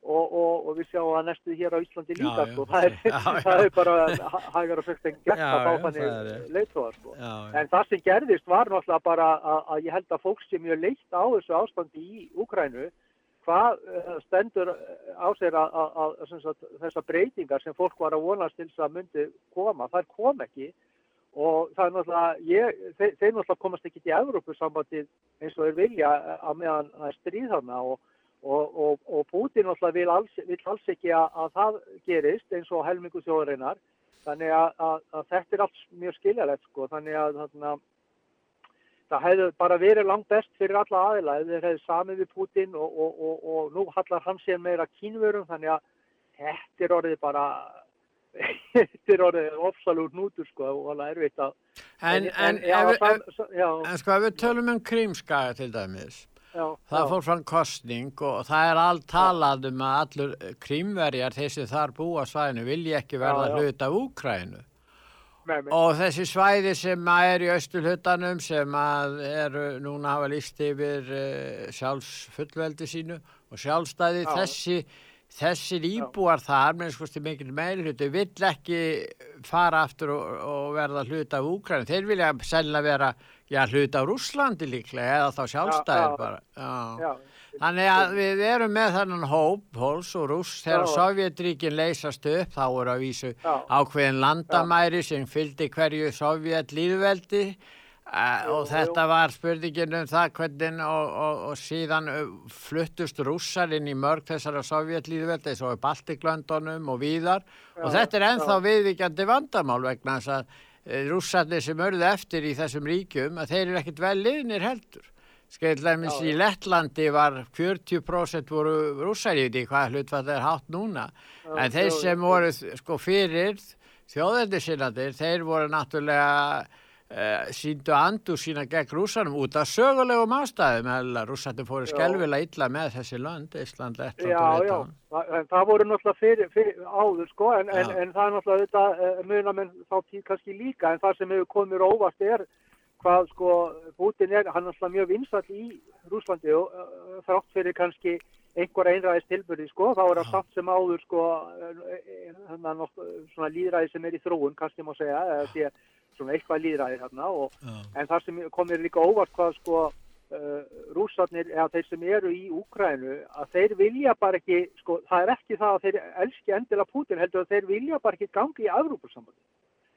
og, og, og við sjáum að næstu hér á Íslandi Já, líka. já. Sko. Það, er, Já, já. það er bara hæ- hægar og sögt en gert Já, að fá já, þannig leittóa. Sko. Já, já. En það sem gerðist var náttúrulega bara að, að ég held að fólk sem mjög leitt á þessu ástandi í Úkrænu, hvað uh, stendur á sér að, að, að, þessar breytingar sem fólk var að vonast til þess að myndi koma, þær kom ekki og það er náttúrulega, ég, þeir, þeir náttúrulega komast ekki til Evrópusambandið eins og þeir vilja að meðan það er stríð hana og, og, og, og Putin vil alls, vil alls ekki að, að það gerist eins og helmingu þjóðarinnar. Þannig að, að, að þetta er allt mjög skiljalegt sko, þannig að þarna, það hefði bara verið langt best fyrir alla aðila ef þeir hefði samið við Putin og, og, og, og nú hallar hann sér meira kínvörum þannig að þetta er orðið bara þetta er orðið ofsalúr nútur sko og alveg erfitt að En, en, sam, já, en sko ef við tölum um krímskaga til dæmis, já, það já, fór fram kostning og það er allt talað um að allur krímverjar, þeir sem þar búa á svæðinu, vilja ekki verða hlut af Úkrænu. Og þessi svæði sem er í austurhuttanum sem eru núna hafa líst yfir uh, sjálfsfullveldi sínu og sjálfstæði Já. þessi, þessir íbúar þar, með skoðst mikil meiri hluti, vill ekki fara aftur og, og verða hlut af Úkrænu. Þeir vilja sennilega vera já, hlut af Rússlandi líklega eða þá sjálfstæðir já. bara. Já. Já, Þannig að við erum með þennan hóp, Póls og Rúss, þegar Já. Sovjetríkin leysast upp, þá voru að vísu Já. ákveðin landamæri sem fylgdi hverju Sovjet líðveldi uh, og þetta var spurningin um það hvernig og, og, og síðan fluttust rússar inn í mörg þessara Sovjet líðveldi, svo í Baltiklöndunum og víðar og þetta er ennþá viðvíkjandi vandamál vegna þess að rússarnir sem örðu eftir í þessum ríkjum að þeir eru ekkit vel liðnir heldur. Skeillæmis í Lettlandi var 40% voru rússar, ég veit ekki hvað hlutfall er hátt núna, en þeir sem voru sko fyrir þjóðendisinnadir, þeir voru náttúrulega uh, síndu andu sína gegn rússanum út af sögulegum ástæðum, eða rússarnir fóru Já. skelvilega illa með þessi lönd, Ísland, Lettland og Lettland. en það voru náttúrulega fyrir, fyrir áður sko, en, en, en það er náttúrulega þetta uh, muna menn þá tíð kannski líka, en það sem hefur komið óvart er hvað sko Putin er, hann er náttúrulega mjög vinsall í Rúslandi og uh, þrátt fyrir kannski einhver einræðis tilbyrði sko, þá er það samt sem áður sko, þannig að svona líðræði sem er í þróun, kannski má segja, eða sé svona eitthvað líðræði þarna og en það sem kom mér líka óvart hvað sko uh, rússarnir eða þeir sem eru í Úkrænu að þeir vilja bara ekki, sko, það er ekki það að þeir elski endilega Putin heldur að þeir vilja bara ekki gangi í Evrópusambandi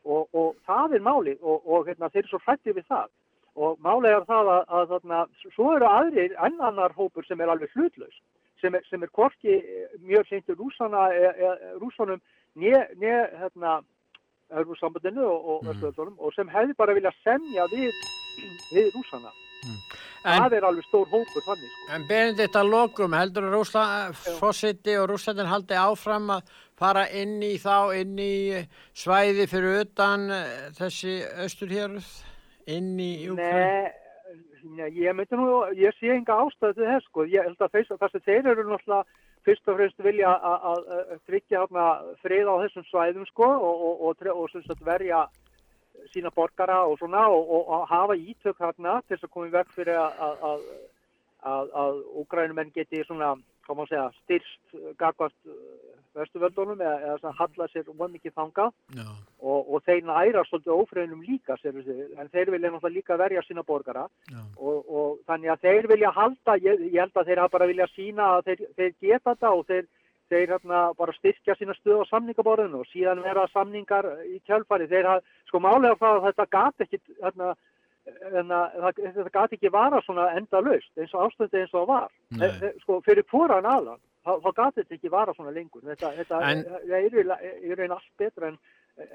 og, og það er málið og, og hérna, þeir eru svo hrættið við það. Og málið er það að, að þarna, svo eru aðrir annar hópur sem er alveg hlutlaus sem er, sem er hvorki eh, mjög seintur rússana, e, e, né hérna, Evrópusambandinu og, og, mm. og sem hefði bara vilja semja við, við rússana En, það er alveg stór hópur þannig sko. en Benedikt að lokum, heldur að Rúsla, fósiti og rússarnir haldi áfram að fara inn í þá, inn í eh, svæði fyrir utan eh, þessi austurhéruð, inn í Úkræn? Nei, ég myndi nú, ég sé enga ástæðu til þess sko, ég held að þess, að þeir eru náttúrulega fyrst og fremst vilja að- að að tryggja frið á þessum svæðum sko og, og, og, og, verja sína borgara og svona og, hafa ítök þarna til þess að koma í veg fyrir að, að, að, að, að úgrænumenn geti svona, hvað má segja, styrst gagvart vestuvöldunum eða, eða svona halla sér von mikið þangað Já. og, og þeir næra svolítið ófreinum líka sér, en þeir vilja náttúrulega líka verja sína borgara Já. og, og þannig að þeir vilja halda, ég, ég held að þeir hafa bara vilja sína að þeir, þeir geta þetta og þeir, þeir hérna, bara styrkja sína stöð á samningaborðinu og síðan vera samningar í kjálfari. Þeir hafa, sko málega það að þetta gat ekki, hérna, hérna, það, þetta gat ekki vara svona enda laust eins og ástandi eins og það var. Nei. E, e, sko fyrir hvoran aðlan, þá, gat þetta ekki vara svona lengur. Þetta, þetta En- er í ra- í raun allt betra en,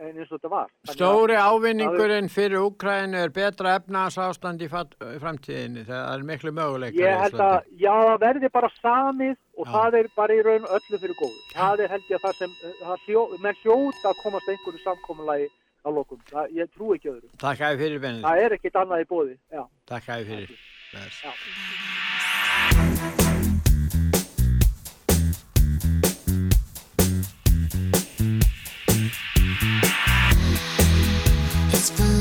en eins og þetta var. Þannig Stóri ávinningurinn fyrir Úkrænu er betra efnahagsástand í framtíðinni, það er miklu möguleikar Ég í held að, já, það verði bara samið og Já. það er bara í raun öllu fyrir góðu. Það er held ég að það sem, það hljó, menn hljóta að komast einhverju samkomulagi á lokum. Það, ég trú ekki öðru. Takk að fyrir Benedikt, Það er ekkit annað í bóði, já. takk að fyrir. Bless. It's fun.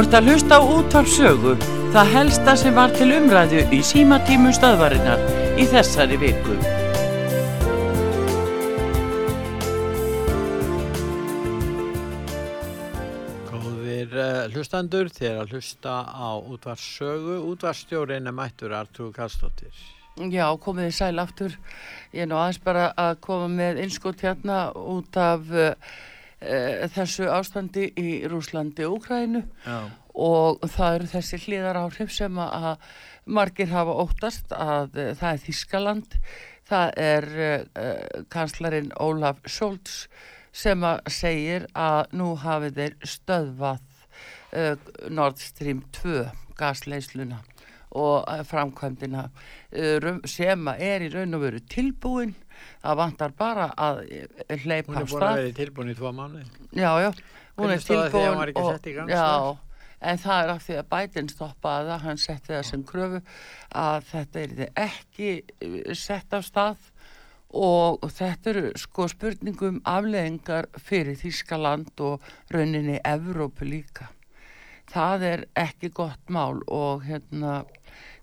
Ert að hlusta á útvarpsögu, það helsta sem var til umræðu í símatímum stöðvarinnar í þessari viku. Góðir uh, hlustandur, þér að hlusta á útvarssögu, útvarsstjórin er mættur Artur Kallstóttir. Já, komið þið sæl aftur. Ég er nú aðeins bara að koma með innskot hérna út af uh, uh, þessu ástandi í Rúslandi og Úkrænu Já. og það eru þessi hlýðar áhrif sem að margir hafa óttast að uh, það er Þískaland, það er uh, kanslarinn Ólaf Scholz sem að segir að nú hafi þeir stöðvað Nord Stream 2 gasleysluna og framkvæmdina sem er í raun og veru tilbúin það vantar bara að uh, hleypa Hún er búin að vera tilbúin í tvo mánuði. Já, já, hún er að að tilbúin og- Já, en það er af því að Biden stoppaði það, hann setti það sem kröfu að þetta er ekki uh, sett af stað og þetta eru sko spurningum afleðingar fyrir Þískaland og rauninni Evrópu líka. Það er ekki gott mál og hérna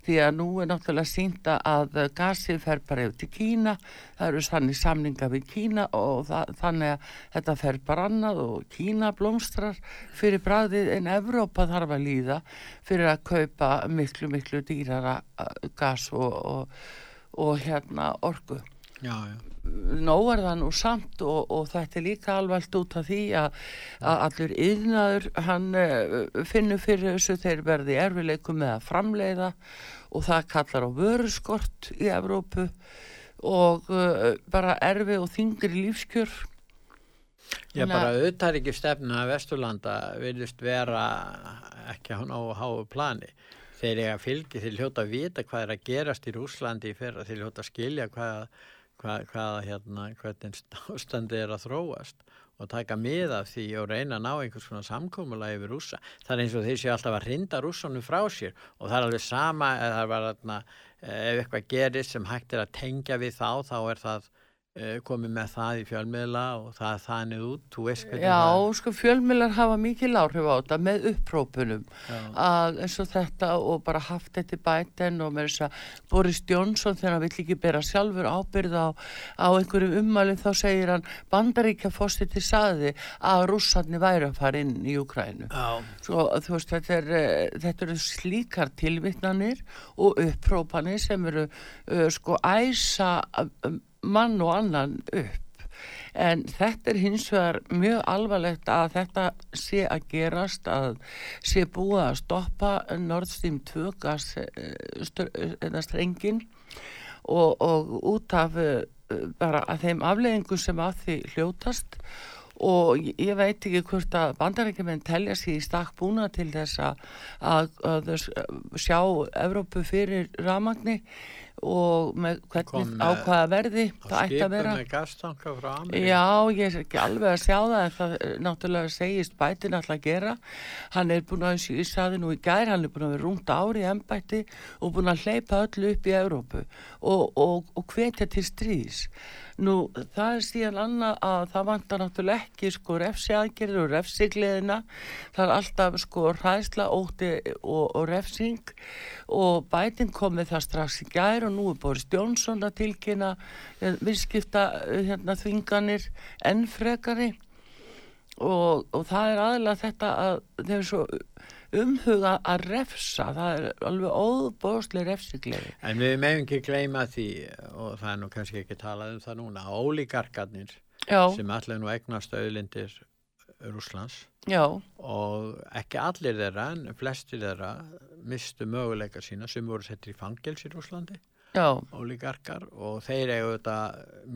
því að nú er náttúrulega sínda að gasið fer bara yfir til Kína, það eru þannig samninga við Kína og það, þannig að þetta fer bara annað og Kína blómstrar fyrir bræðið en Evrópa þarf að líða fyrir að kaupa miklu, miklu dýrara uh, gas og, og, og hérna orku Já, já. nóg er það nú samt og, og þetta er líka alveg út af því að, að allur yðnaður hann uh, finnur fyrir þessu þeir verði erfileikum með að framleiða og það kallar á vöruskort í Evrópu og uh, bara erfi og þingri lífskjör Ég Þannig bara að- auðvitað ekki stefna að Vesturlanda virðist vera ekki á háu plani. Þeir eiga fylgi, þeir hljóta að vita hvað er að gerast í Rúslandi í fyrra, þeir hljóta að skilja hvað, hvað, hvað hérna, hvernig ástandi er að þróast og taka mið af því og reyna að ná einhvers svona samkómulega yfir rússa. Það er eins og þeir séu alltaf að hrinda rússanum frá sér og það er alveg sama ef, það var, þarna, eh, ef eitthvað gerist sem hægt er að tengja við þá, þá er það eh, komið með það í fjölmiðla og það er þannig út, þú veist hvernig Já, sko fjölmiðlar hafa mikil áhrif á þetta með upprópunum að eins og þetta og bara haft þetta í bæten og með þess að Boris Johnson þegar hann vill ekki bera sjálfur ábyrð á, á einhverjum ummælum þá segir hann bandaríkja fórstiti saði að rússarni væri að fara inn í Ukrænu. Svo þú veist þetta, er, eh, þetta eru slíkar tilvittnanir og upprópanir sem eru uh, sko æsa um, mann og annan upp. En þetta er hins vegar mjög alvarlegt að þetta sé að gerast, að sé búið að stoppa Nord Stream 2 gas, eh, eh, strengin og, og út af eh, bara að þeim afleðingum sem að því hljótast. Og ég- veit ekki hvort að bandarækjumenn telja sér í stakk búna til þess að, að, að sjá Evrópu fyrir ramagni og með hvernig Kom með- á hvaða verði það ætti að vera. Já, ég er ekki alveg að sjá það en það eh, náttúrulega segist bætin alltaf að gera. Hann er búin að, ég saði nú í gær hann er búin að vera rúmt ári í embætti og búin að hleypa öllu upp í Evrópu og, og, og hvetja til stríðs Nú, það er síðan annað að það vantar náttúrulega ekki sko refsi aðgerður og refsigleðina. Það er alltaf sko hræðsla, ótti og, og refsing og bæting kom með það strax í gær og nú er Boris Jónsson að tilkynna eh, viðskipta eh, hérna, þvinganir enn frekari og, og það er aðlega þetta að þeir eru svo umhuga að refsa, það er alveg óbóðslega refsigleði. En við meðum ekki gleyma því og það er nú kannski ekki talað um það núna ólíkarkarnir sem allir nú eignast auðlindir Rúslands já, og ekki allir þeirra en flestir þeirra mistu möguleika sína sem voru settir í fangels í Rúslandi já, ólíkarkar og þeir eigu þetta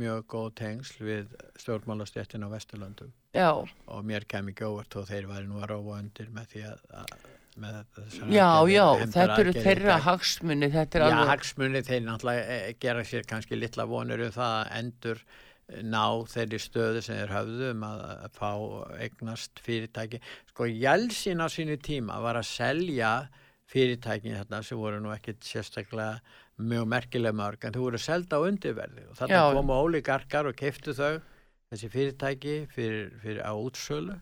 mjög góð tengsl við stjórnmálastjættin á Vesturlöndum já. og mér kem ekki óvart og þeir væri nú að róa undir með því að, að með þessar Já, aðgerðir, já, þetta eru þeirra hagsmunni, þetta er Já, alveg, hagsmunni þeir náttúrulega eh, gera sér kannski litla vonur um það að endur eh, ná þeirri stöðu sem þeir höfðu um að, að fá eignast fyrirtæki. Sko Jelsin á sínu tíma var að selja fyrirtækin þarna sem voru nú ekkit sérstaklega mjög merkilega mörg en þú voru selda á undirverði og þarna Já. komu ólíkarkar og keiftu þau þessi fyrirtæki fyrir, fyrir á útsölu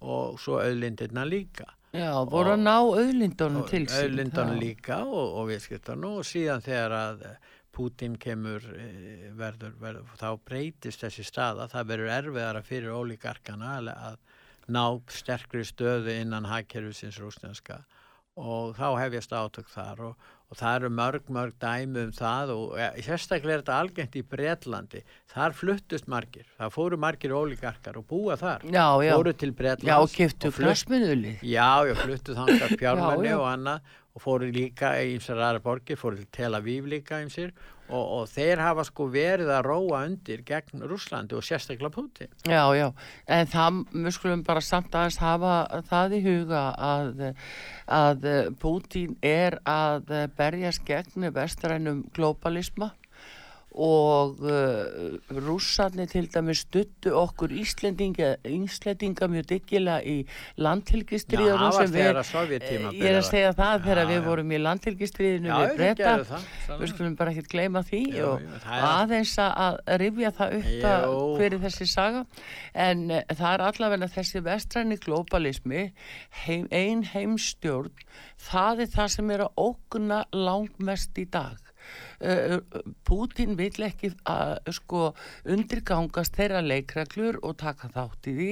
og svo auðlindirna líka Já, voru að ná auðlindunum til sín. auðlindan já. líka og, og viðskiptunum og síðan þegar að Putin kemur eh, verður, verður, þá breytist þessi staða, það verður erfiðara fyrir ólíkarkana að, ná sterkri stöðu innan hagkerfisins rúsneska og þá hefjast átök þar og, og það eru mörg, mörg dæmi um það og ja, sérstaklega er þetta algengt í Bretlandi, þar fluttust margir, það fóru margir ólíkarkar og búa þar, Já, já. fóru til Bretlands Já, og kiftu flutt- knastmiðuli. Já, ég fluttu þangað fjármenni Já, já. og annað og fóru líka í ymsar aðra borgir, fóru til Tel Aviv líka ymsir og, og þeir hafa sko verið að róa undir gegn Rúslandi og sérstaklega Putin. Já, já, en það, við skulum bara samt aðeins hafa það í huga að, að Putin er að berjast gegn vestrænum globalisma og uh, rússarnir til dæmis stuttu okkur Íslendinga, Íslendinga mjög dyggilega í landhelgistriðunum Já, sem við- Sovjettíma Ég er að segja það þegar Já, við já. vorum í landhelgistriðinu Já, við breyta við skulum bara ekkert gleyma því Jú, og er- aðeins að rifja það upp að Jú. hver er þessi saga. En uh, það er allavega þessi vestræni globalismi heim, ein heimstjórn það er það sem er að ógna langmest í dag Putin vill ekki að sko undirgangast þeirra leikreglur og taka þátt í því.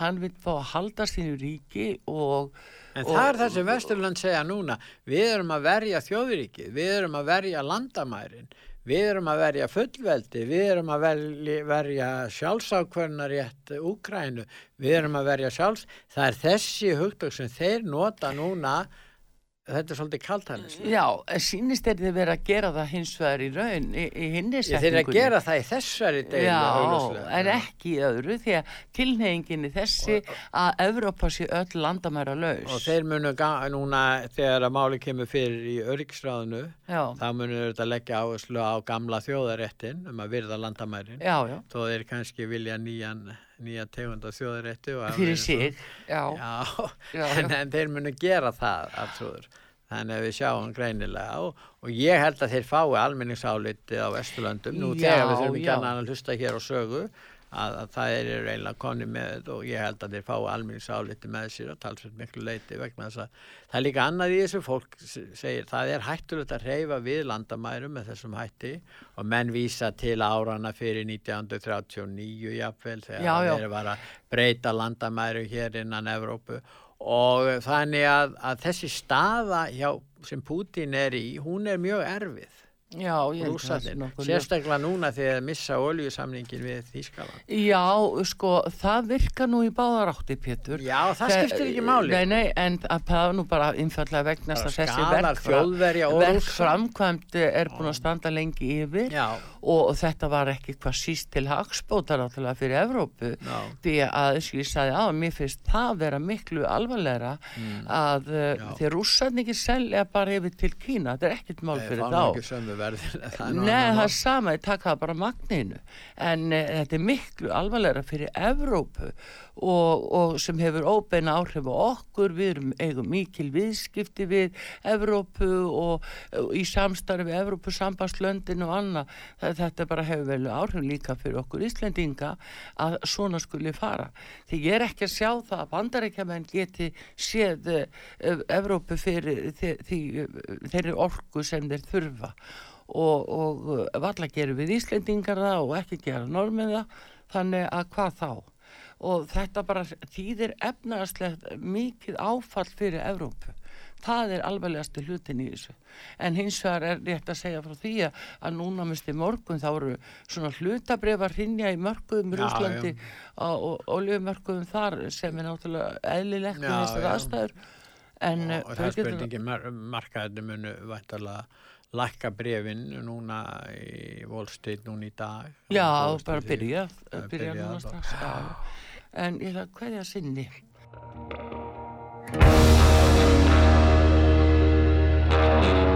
Hann vill fá að halda sínu ríki og En og- það er það sem Vesturland segja núna, við erum að verja þjóðuríkið, við erum að verja landamærin, við erum að verja fullveldi, við erum að verja, sjálfsákvörnarétt Úkrænu, við erum að verja sjálfs, það er þessi hugtök sem þeir nota núna, þetta er svolítið kaltælis. Já, en sýnist er þið verið að gera það hins vegar í raun í, í hinni Þeir eru að gera það í þessari deilu Já, en ekki í öðru því að tilneyingin er þessi að Evrópa sé öll landamæra laus. Og þeir munu núna þegar að máli kemur fyrir í öryggsráðinu, þá munu þetta leggja áherslu á gamla þjóðaréttin um að virða landamærin. Já, já. Þó þeir kannski vilja nýjan, nýja tegund af þjóðarétti. og hafa Fyrir sig, en, en þeir munu gera það, aftrúður. Þannig að við sjáum greinilega og, og ég held að þeir fái almenningsáliti á Vesturlöndum. Nú Já, þegar við þurfum ekki að hlusta hér á sögu að, að það er eiginlega konni með og ég held að þeir fái almenningsáliti með sér að talsveit miklu leiti vegna þess að það er líka annað í þessu. Fólk segir það er hættulegt að reyfa við landamærum með þessum hætti. Og menn vísa til árana fyrir 1939 jafnvel þegar þeir var að breyta landamæru hér innan Evrópu. Og þannig að, að þessi staða hjá, sem Putin er í, hún er mjög erfið. Já, sérstaklega núna þegar þeir missa oljusamningin við Þýskaland. Já, sko, það virkar nú í báðar átti, Pétur. Já, það skiptir ekki máli. Nei, nei, en að það er nú bara innfallega vegnast að þessi skaðar verkfra- Þjóðverja og Rússa. verkframkvæmd er búin að standa lengi yfir Já. Og þetta var ekki hvað síst til hagspóta náttúrulega fyrir Evrópu Já. því að eins og ég sagði á, mér finnst það vera miklu alvarlegra Mm. að uh, því rússarni ekki selja bara yfir til Kína, þetta er ekkert mál Þeir fyrir þá. Nei, það er sama, ég taka það bara magninu en uh, þetta er miklu alvarlegra fyrir Evrópu og, og sem hefur óbeina áhrif á okkur, við erum eigum mikil viðskipti við Evrópu og, og í samstarfi Evrópu sambandslöndin og annað. Þetta bara hefur vel áhrif líka fyrir okkur Íslendinga að svona skuli fara. Því ég er ekki að sjá það að bandarækjaman geti séð uh, Evrópu fyrir þeirri orku sem þeir þurfa. Og, og valla gerum við Íslendingar það og ekki gera normin það. Þannig að hvað þá og þetta bara þýðir efnaðarslegt mikið áfall fyrir Evrópu það er alveglegasti hlutin í þessu en hins vegar er rétt að segja frá því að, að núna misti morgun þá eru svona hlutabrefar hrinja í mörkuðum í Já, Rúslandi og oljumörkuðum þar sem er náttúrulega eðlilegt í þessar aðstæður en uh, og þau það er spurningin mar markaðinu munu vættalega lækka brefin núna í Wall Street núna í dag. Já, Og bara við því. byrja, er byrja núna strax. Já. En ég ætla að hverja sinni. I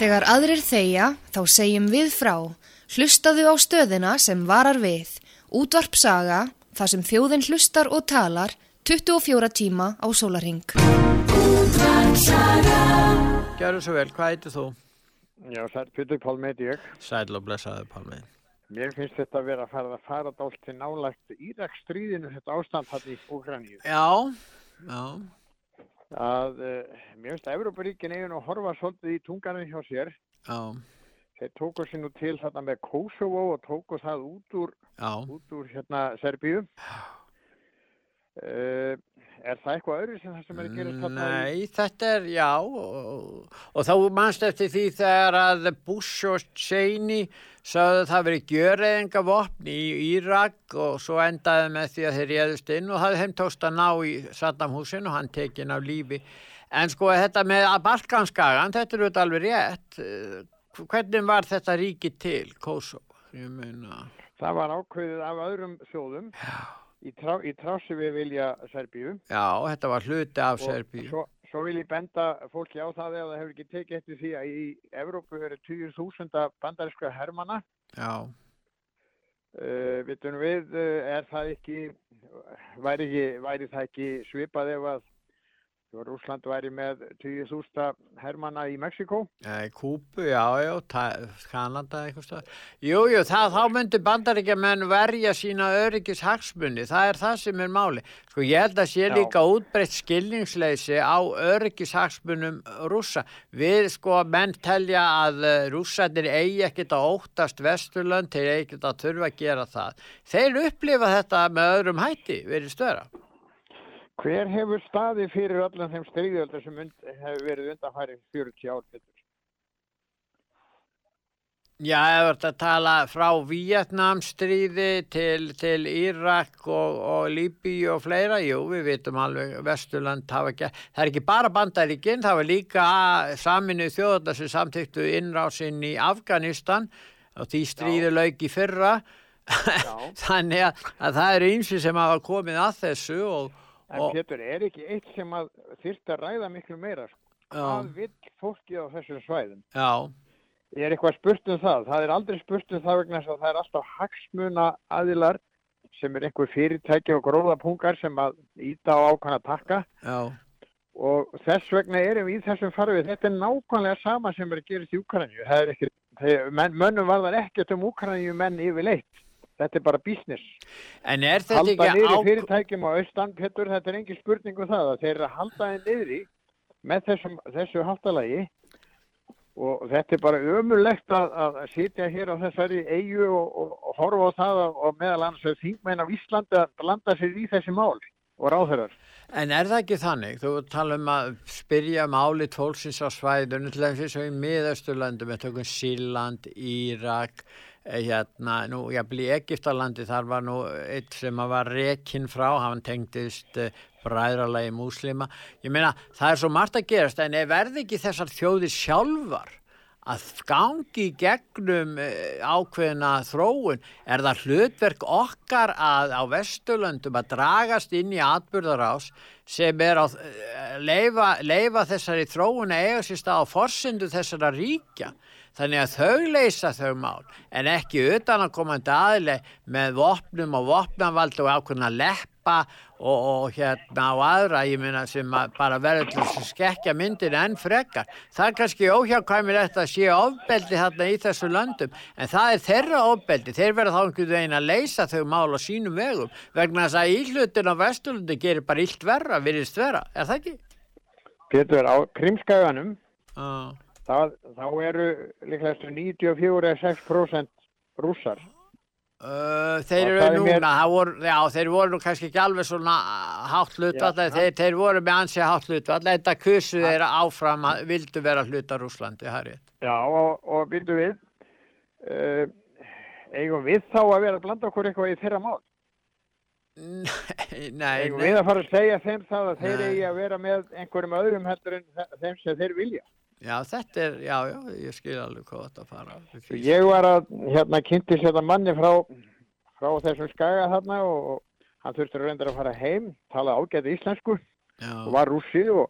Þegar aðrir þeia, þá segjum við frá. Hlustaðu á stöðina sem varar við. Útvarp saga, þar sem þjóðin hlustar og talar, 24 tíma á sólaring. Gjörðu svo vel, hvað heitir þú? Já, sæl Pétur Pálmi heiti ég. Sæl og blessaði Pálmi. Mér finnst þetta að vera að fara að fara dált til nálægt Íraksstríðinu, þetta ástand hann í Úkraníu. Já, já, Að, uh, mér finnst að Evróparíkin eigin að horfa svolítið í tunganum hjá sér. já, Þeir tóku sér nú til þarna með Kosovo og tóku það út úr, út úr hérna Serbíu. Uh, er það eitthvað öðru sem það sem er að gera í Nei, þetta er, já, og, og þá mannst eftir því þegar að Bush og Cheney sagði að það verið gjöreðinga vopn í Írak og svo endaði með því að þeir réðust inn og það þeim tókst að ná í Saddam Hussein og hann tekin af lífi. En sko þetta með að Balkanskagan, þetta er auðvitað alveg rétt. Eh, Hvernig var þetta ríki til, Kosovo? Ég meina, Það var ákveðið af öðrum þjóðum í, trá, í trási við vilja Serbíu. já, þetta var hluti af Serbíu. Svo, svo vil ég benda fólki á það ef það hefur ekki tekið eftir því að í Evrópu eru 20.000 bandaríska hermana. Já, Uh, við, uh, er það ekki, væri, ekki, væri það ekki svipað ef að Rúsland væri með 20.000 hermana í Mexiko? Nei, Kúbu, já, já, Kanada eitthvað stöð. Jú, jú, það, þá myndi bandaríkjamenn verja sína öryggis hagsmunni, það er það sem er máli. Sko, ég held að sé líka útbreytt skilningsleysi á öryggis hagsmunum rússa. Við, sko, menn telja að uh, rússarnir eigi ekkert að óttast Vesturlönd, þeir eigi ekkert að þurfa að gera það. Þeir upplifa þetta með öðrum hætti, verið störa. Hver hefur staðið fyrir allan þeim stríðöldar sem hefur verið undanfæri 40 ár? Pétur? Já, þú ert að tala frá Víetnamstríði til, til Írak og, og Líbí og fleira, jú, við vitum alveg Vesturland hafa ekki, það er ekki bara bandaríkinn, það var líka saminu þjóðar sem samtyktu innrásinn í Afganistan og því stríði lauk í fyrra, þannig að, að það eru ýmsi sem hafa komið að þessu og, En og Pétur, er ekki eitt sem að þyrft að ræða miklu meira? sko? Hvað já, vill fólkið á þessum svæðum? já, Er eitthvað spurt um það? Það er aldrei spurt um það vegna þess að það er alltaf hagsmuna aðilar sem er einhver fyrirtæki og gróðapungar sem að íta á ákvæmna takka já, og þess vegna erum við í þessum farfið. Þetta er nákvæmlega sama sem er að gerast í Úkranju. Það er mönnum varðar ekkert um Úkranju menn yfirleitt. Þetta er bara business. en er þetta Halda ekki niður á... fyrirtækjum á austan, Petur, þetta er engin spurning um það að þeir eru að halda þeim niðri með þessum, þessu háttalagi og þetta er bara ömulegt að, að sitja hér á þessari eigu og, og, og horfa á það og, meðal annars þingmenn af Íslandi að blanda sér í þessi mál og ráðherrar. En er það ekki þannig? Þú tala um að spyrja máli tólsins á svæðunum, til þess að í miðausturlöndum, við tökum Síland, Írak, hérna, nú, ég bli Egiptalandi, þar var nú eitt sem var rekinn frá, hann tengdist uh, bræðralagi múslima. Ég meina, það er svo margt að gerast, en er verði ekki þessar þjóðir sjálfar að gangi gegnum eh, ákveðina þróun er það hlutverk okkar að á Vesturlöndum að dragast inn í atbyrðarás sem er að eh, leifa, leifa þessari þróun að eiga sér stað á forsendu þessara ríkja þannig að þau leysa þau mál en ekki utan að komandi aðileg með vopnum og vopnavald og ákveðna leppa og, og hérna og aðra ég meina sem að bara verður til að skekja myndin enn frekar. Það er kannski óhjákvæmilegt að sé ofbeldi þarna í þessu löndum en það er þeirra ofbeldi. Þeir verða þá einhvern veginn að leysa þau mál á sínum vegum vegna þess að íhlutin á Vesturlundi gerir bara illt verra, virðist vera. Er það ekki? Pétur, á Krimskaganum Uh, þá, þá eru líklega 94 eða 6% rússar. Uh, þeir eru það er núna, mér- það voru, já, þeir voru nú kannski ekki alveg svona hátt hlutvall, þeir, þeir voru með ansi hátt hlutvall, þetta kusu þeir áfram að vildu vera hluta Rúslandi, það rétt. Já, og, og byrju við, uh, eigum við þá að vera að blanda okkur eitthvað í þeirra mál? Nei, nei, Eigum við að fara að segja þeim það að þeir Nei. eigi að vera með einhverjum öðrum heldur en þe- þeim sem þeir vilja? Já, þetta er, já, já, ég skil alveg hvað þetta fara. Ég var að, hérna, kynnti hérna manni frá, frá þessum skaga þarna og, og hann þurfti að reynda að fara heim, tala ágæti íslensku Já, og var rússi og,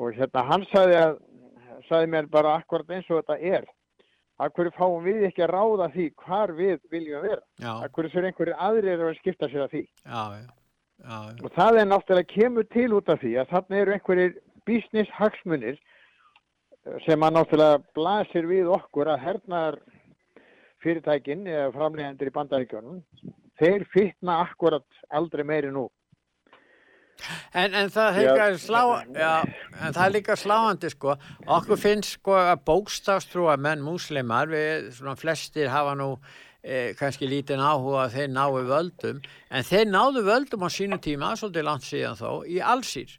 og hérna hann sagði að sagði mér bara akkurat eins og þetta er. Akkur fáum við ekki að ráða því hvar við viljum vera. Já, Akkur fyrir einhverju aðrir að skipta sér að því. já, já. Já. Og það er náttúrulega kemur til út af því að þarna eru einhverjir business hagsmunir sem að náttúrulega blasir við okkur að hernaðar fyrirtækin eða framlegendur í bandaríkjónum þeir fitna akkurat aldrei meiri nú. En, en það, Já. slá, já, en það er líka sláandi sko, okkur finnst sko að bókstafstrúa menn múslimar, við svona flestir hafa nú eh, kannski lítinn áhuga að þeir náu völdum, en þeir náðu völdum á sínu tíma, svolítið langt síðan þó, í allsýr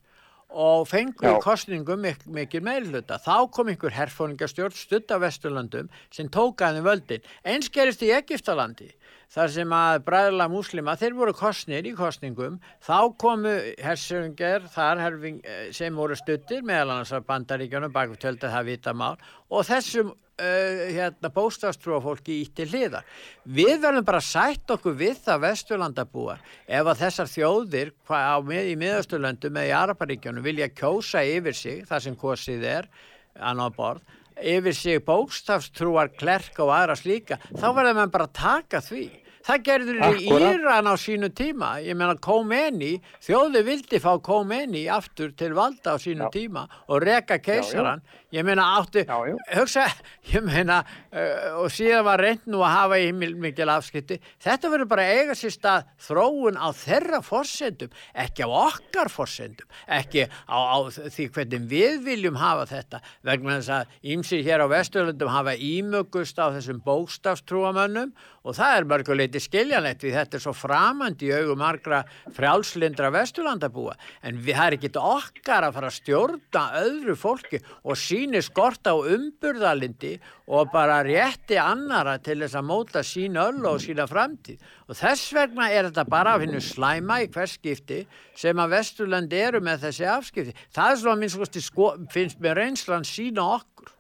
og fengu í kostningum mik mikil meilhluta. Þá kom einhver herfóningastjórn stutt af Vesturlöndum sem tók að þeim völdin. Eins gerist í Egiptalandi þar sem að bræðla múslima, þeir voru kostnir í kostningum, þá komu hersönger þar herfing, eh, sem voru stuttir meðal annars af bandaríkjunum baku tölda það vita mál og þessum uh, hérna, bóstafstrúa fólki ítti hliðar. Við verðum bara sætt okkur við það vesturlandabúar ef að þessar þjóðir á, í miðausturlöndum eða í Araparíkjunum vilja kjósa yfir sig, það sem kosið er, annar borð, yfir sig bókstafstrúar, klerk og aðra slíka, þá verður mann bara taka því. Það gerður í. Íran á sínu tíma, ég meina Khomeini, þjóði vildi fá Khomeini aftur til valda á sínu Já. tíma og reka keisaran, ég meina áttu, Já, já. hugsa, ég meina, uh, og síðan var reynd nú að hafa í mikil afskipti, þetta verður bara eiga sér stað þróun á þeirra forsendum, ekki á okkar forsendum, ekki á, á því hvernig við viljum hafa þetta, vegna þess að ímsi hér á Vesturlundum hafa ímögust á þessum bókstafstrúamönnum og það er mörguleiti skiljanlegt því þetta er svo framandi í augum margra frjálslindra Vesturlandabúa. En við, það er ekki okkar að fara að stjórna öðru fólki og síni skorta á umburðalindi og bara rétti annara til þess að móta sín öll og sína framtíð. Og þess vegna er þetta bara að finna slæma í hvers skipti sem að Vesturlandi eru með þessi afskipti. Það er svona minnst sko, finnst mér reynslan sína okkur.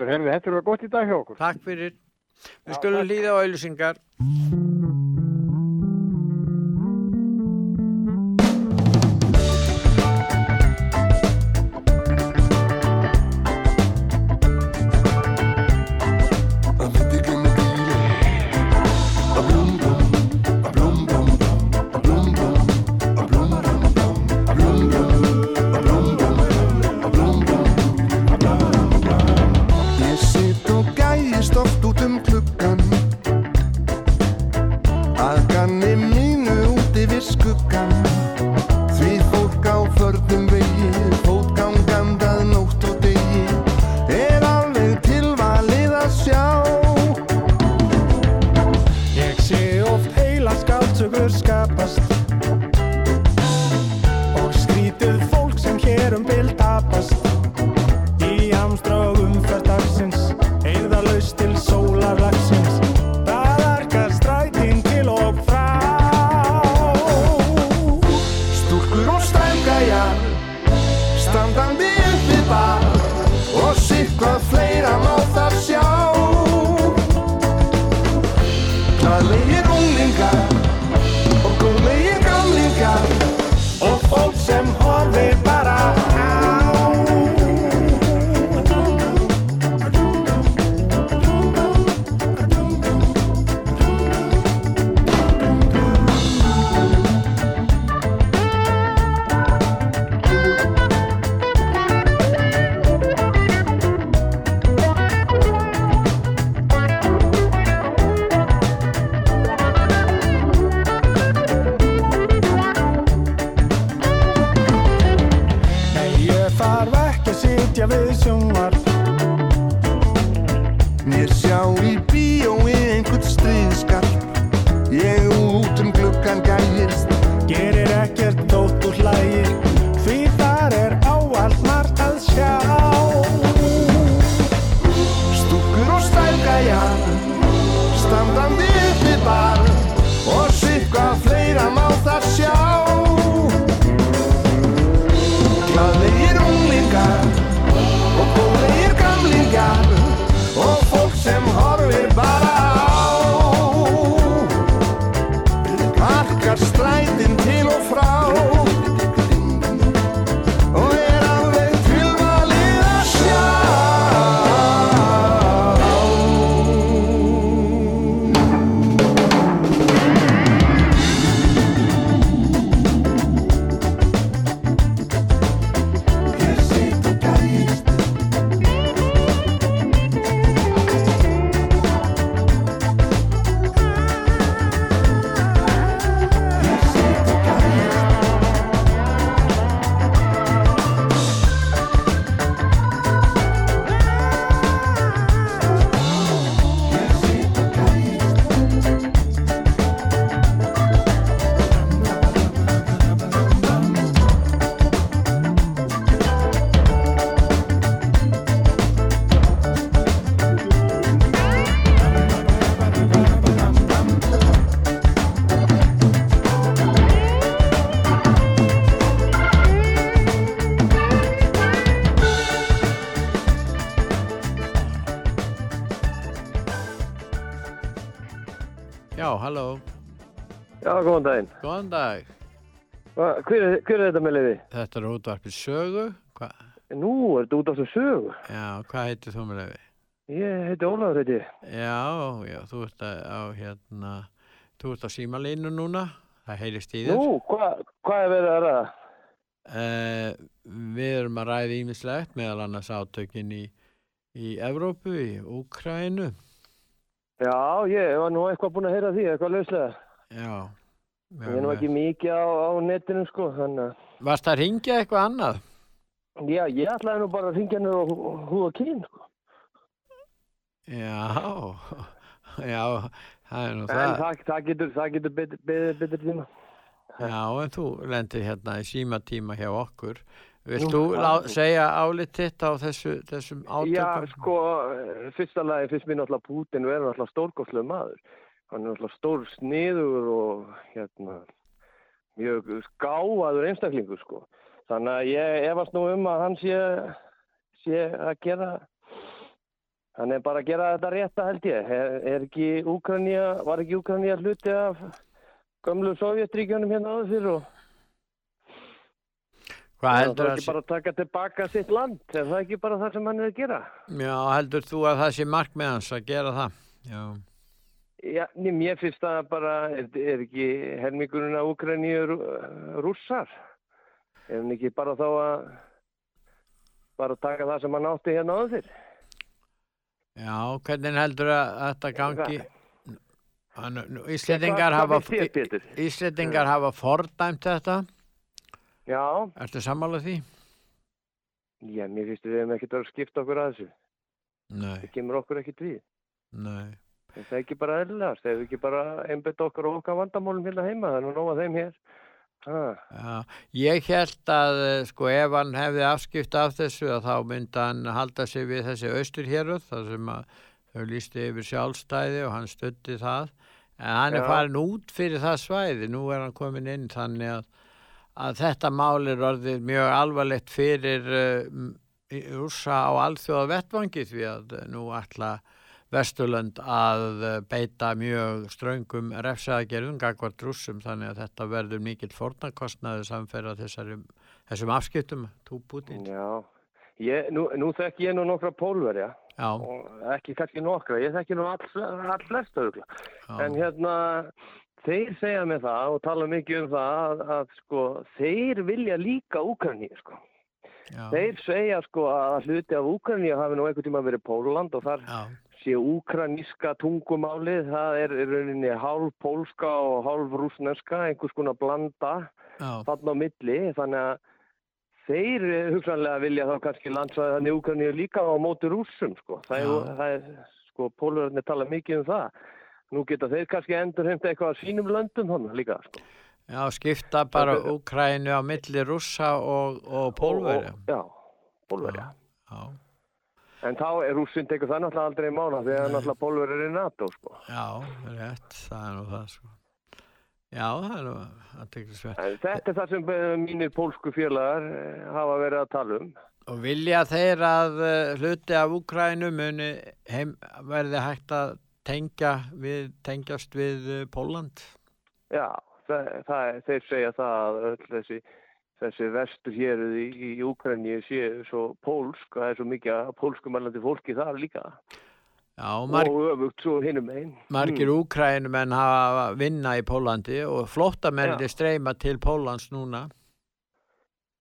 Þetta er gott í dag hjá okkur. Takk fyrir. Við skulum líða á auðlýsingar góðan daginn. Góðan dag. Hva, hver, er- hver er þetta með leiði? Þetta er útvarpið sögu. Hva? Nú, er þetta út af þessu sögu? Já, hvað heitir þú með leiði? Ég heiti Ólafur, heiti. Já, já, þú ert að- á hérna, þú ert á símalínu núna, það heyrist í þér. Nú, hvað hva er verið að ræða? Uh, við erum að ræða ímislegt meðal annars átökin í, í Evrópu, í Úkrænu. Já, ég var nú eitthvað búinn að heyra því, eitthvað lauslega. Já. Ég er nú ekki mikið á, á netinu, sko, þannig að... Varst það að ringja eitthvað annað? Já, ég ætlaði nú bara að ringja henni á hú- húð og kyn, sko. Já, já, það er nú En það. það, það getur, það getur betur, betur, betur tíma. Já, en þú lendir hérna í símatíma hjá okkur. Vilt Nú, þú segja álit þitt á þessu, þessum átökum? Já, sko, fyrsta lagi finnst mér náttúrulega Putin verður náttúrulega stórgóðslega maður. Hann er náttúrulega stór sniður og hérna, mjög skáaður einstaklingur, sko. Þannig að ég efast nú um að hann sé, sé að gera, hann er bara að gera þetta rétta held ég. Er, er ekki Úkrænja, var ekki Úkrænja hluti af gömlu Sovjetríkjunum hérna áður fyrir og Hvað það er ekki bara að taka tilbaka sitt land, er það ekki bara það sem hann er að gera? Já, heldur þú að það sé markmið hans að gera það? Já. Já, mér finnst það bara, er, er ekki helmingurinn af Úkraníu rússar? Er hann ekki bara þá að bara taka það sem hann átti hérna áður fyrr? Já, hvernig heldur að þetta gangi? Hann- Íslendingar Hvað- hafa, þér, Pétur? Íslendingar hafa fordæmt þetta. Já. Ertu sammálað því? Já, mér finnst við hefum ekkert að skipta okkur að þessu. Nei, Það kemur okkur ekkert við. nei. Er það ekki bara eðlilegast? Þegar við ekki bara einbetta okkur og okkar vandamálum hérna heima, það er nú nóga þeim hér. Ha. Já, ég held að eh, sko ef hann hefði afskipt af þessu að þá myndi hann halda sig við þessi austurhéruð þar sem að þau lísti yfir sjálfstæði og hann stutti það en hann er Já. farin út fyrir það svæði nú er hann komin inn þannig að, að þetta mál er orðið mjög alvarlegt fyrir uh, rússa á alþjóða vettvangi því að eh, nú ætla Vesturlönd að eh, beita mjög ströngum refsaðgerðum gagvart rússum þannig að þetta verður mikill fórnarkostnaði samferða þessum afskiptum tú Putin. Já, ég, nú, nú þekk ég nú nokkra pólverja Já. og ekki kannski nokkra, ég þekki nú all, all flest örgla. Já. En hérna, þeir segja mig það og tala mikið um það að, að sko, þeir vilja líka Úkraníu, sko. Já. Þeir segja sko að hluti af Úkraníu hafi nú einhvern tíma verið Póland og þar Já. Sé úkraníska tungumálið, það er í rauninni hálf pólska og hálf rúsneska, einhvers konar blanda Já. þarna á milli, þannig að þeir eh, hugsanlega vilja þá kannski landsvæði þannig Úkraníu líka á móti rússum, sko. Það er, Já. það er sko, pólverðinni tala mikið um það. Nú geta þeir kannski endur heimta eitthvað að sínum löndum þannig líka, sko. Já, skipta bara er- Úkrænu á milli rússa og, og pólverja. Já, pólverja. Já. En þá er rússin tekur það náttúrulega aldrei í mána því að náttúrulega pólverður er í NATO, sko. Já, rétt, það er nú það sko. Já, það er nú aðteklisvert. En þetta er það sem eh, mínir pólsku félagar eh, hafa verið að tala um. Og vilja þeir að eh, hluti af Úkrænu muni heim, verði hægt að tengja við, tengjast við Póland? Já, það, það, er- þeir segja það að öll þessi, þessi vestur hér í, í Úkræni sé svo pólsk, það er svo mikið pólskumælandi fólki þar líka. Já, marg, Og öfugt svo hinum einn. margir mm. Úkrænumenn hafa vinna í Pólandi og flóttamennir Já. streyma til Pólans núna.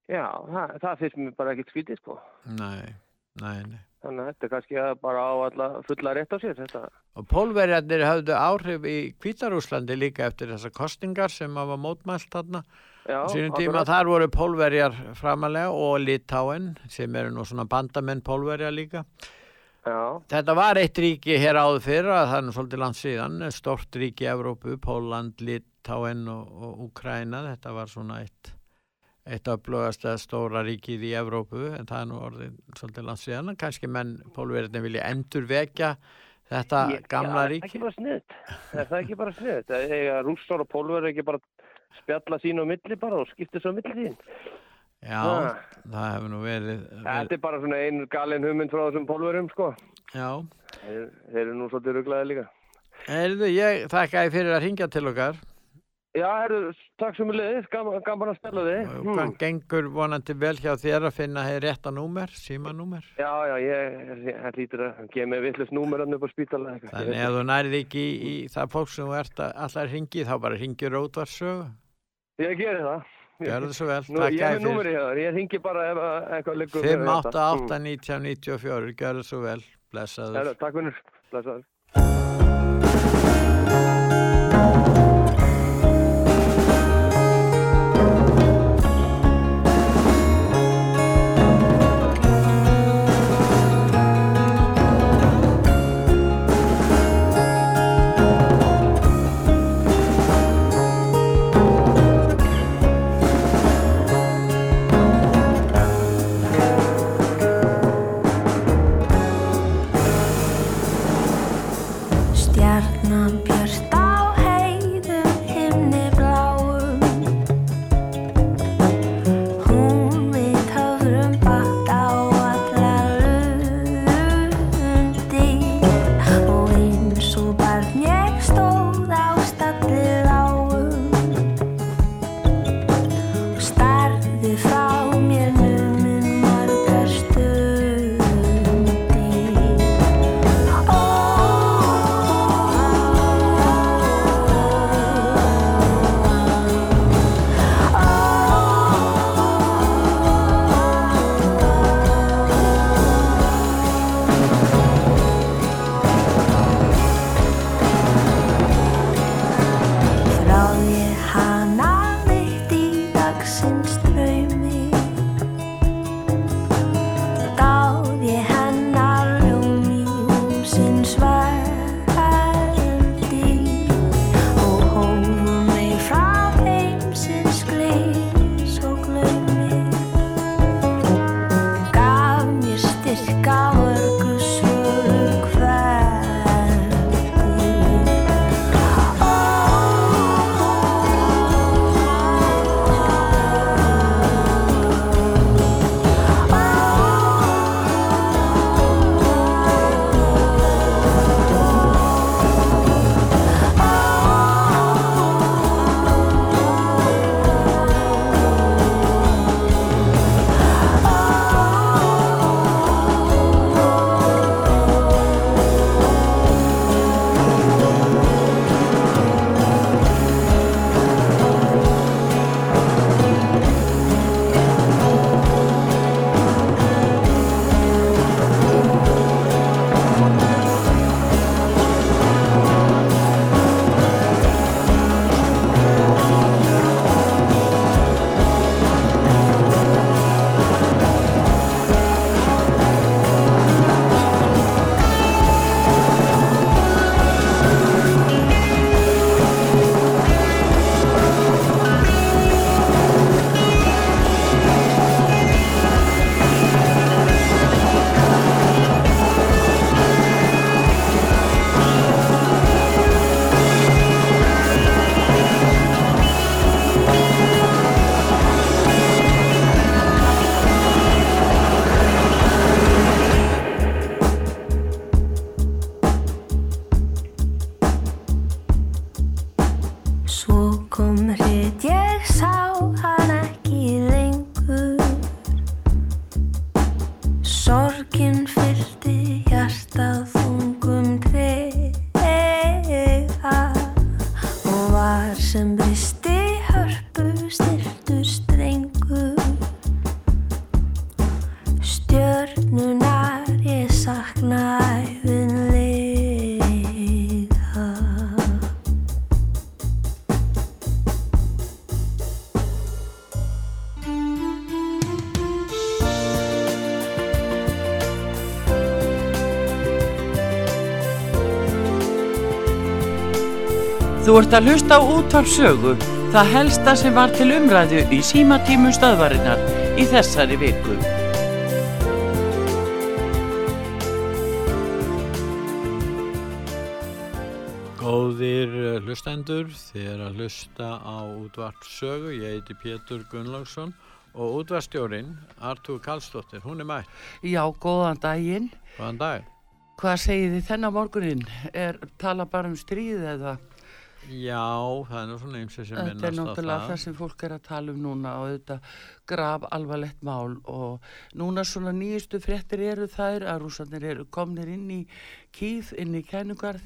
Já, það, það finnst mér bara ekkert skvítið, sko. Nei, nei, nei. Þannig að þetta er kannski bara á alla fulla rétt á sér, þetta. Og pólverjarnir hafðu áhrif í Kvítarúslandi líka eftir þessar kostingar sem hafa mótmælt þarna. Já, sínum tíma akkurat. þar voru pólverjar framalega og Litáen sem eru nú svona bandamenn pólverja líka. Já. Þetta var eitt ríki hér áður fyrir að það er nú svolítið land síðan, stort ríki í Evrópu, Póland, Litáen og, og Úkræna. Þetta var svona eitt, eitt öflugasta stóra ríkið í Evrópu en það er nú orðið svolítið land síðan. Kannski menn pólverjarnir vilja endur vekja þetta Ég- gamla er það ríki. ekki bara sniðt? Er það ekki bara sniðt? Eða rússar og pólverður ekki bara spjalla sín á milli bara og skipta svo á milli sín? Já, Ah. það hefur nú verið, verið Þetta er bara svona einu galin hugmynd frá þessum pólverum, sko. já. Þeir, þeir eru nú svolítið rugglaði líka. Erðu, ég þakka þið fyrir að ringja til okkar. Já, herru, takk sem leiðis, gaman, gaman að spila þig. Hvað gengur vonandi vel hjá þér að finna hér rétta númer, símanúmer? Já, já, ég, lítur að gefa mig villust númeran upp á spítala. Þannig það. þú nærið ekki í, í það fólk sem þú ert að allar ringi, þá bara ringir útvarsögu. Ég geri það. Gjörðu svo vel, Nú, takk hjá þér, ég ringi bara ef að eitthvað liggur. 5, fyrir 8, þetta. 8, 19, 94, gjörðu svo vel, blessaður. Takk vinnur, blessaður. Ert að hlusta á útvarp sögu, það helsta sem var til umræðu í símatímum stöðvarinnar í þessari viku. Góðir eh, hlustendur, þið er að hlusta á útvart sögu, ég heiti Pétur Gunnlaugsson og útvarstjórin Artúr Karlsdóttir, hún er mætt. Já, góðan daginn. Góðan dag. Hvað segið þið þennan morgunin? Er tala bara um stríð eða? Já, það er nú svona eins og sem Þetta er minnast á náttúrulega það. það sem fólk er að tala um núna og þetta graf alvarlegt mál og núna svona nýjustu fréttir eru þær að rússarnir eru komnir inn í kýð, inn í kænugarð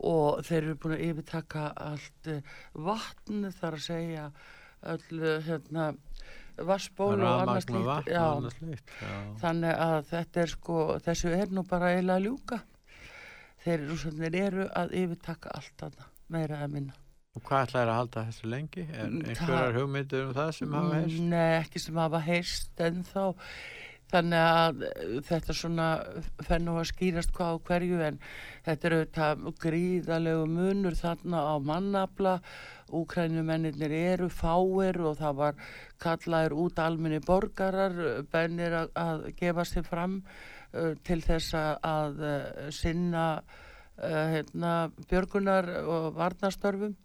og þeir eru búin að yfirtaka allt eh, vatn þar að segja öll eh, hérna vassból og Já. annað slíkt, já. þannig að þetta er sko þessu er nú bara eiginlega að ljúka þeir rússarnir eru að yfirtaka allt annað meira að minna Og hvað ætlaði að halda þessu lengi? Er Mm, einhverjar hugmyndir um það sem hafa heist? Nei, ekki sem hafa heyrst ennþá þannig að eh, þetta svona fer nú að skýrast hvað á hverju en þetta er auðvitað gríðalegu munur þarna á mannabla Úkrænumennir eru fáir og það var kallaður út almenni borgarar bennir að, að gefa sig fram uh, til þess að, uh, sinna hérna, björgunar og varnastörfum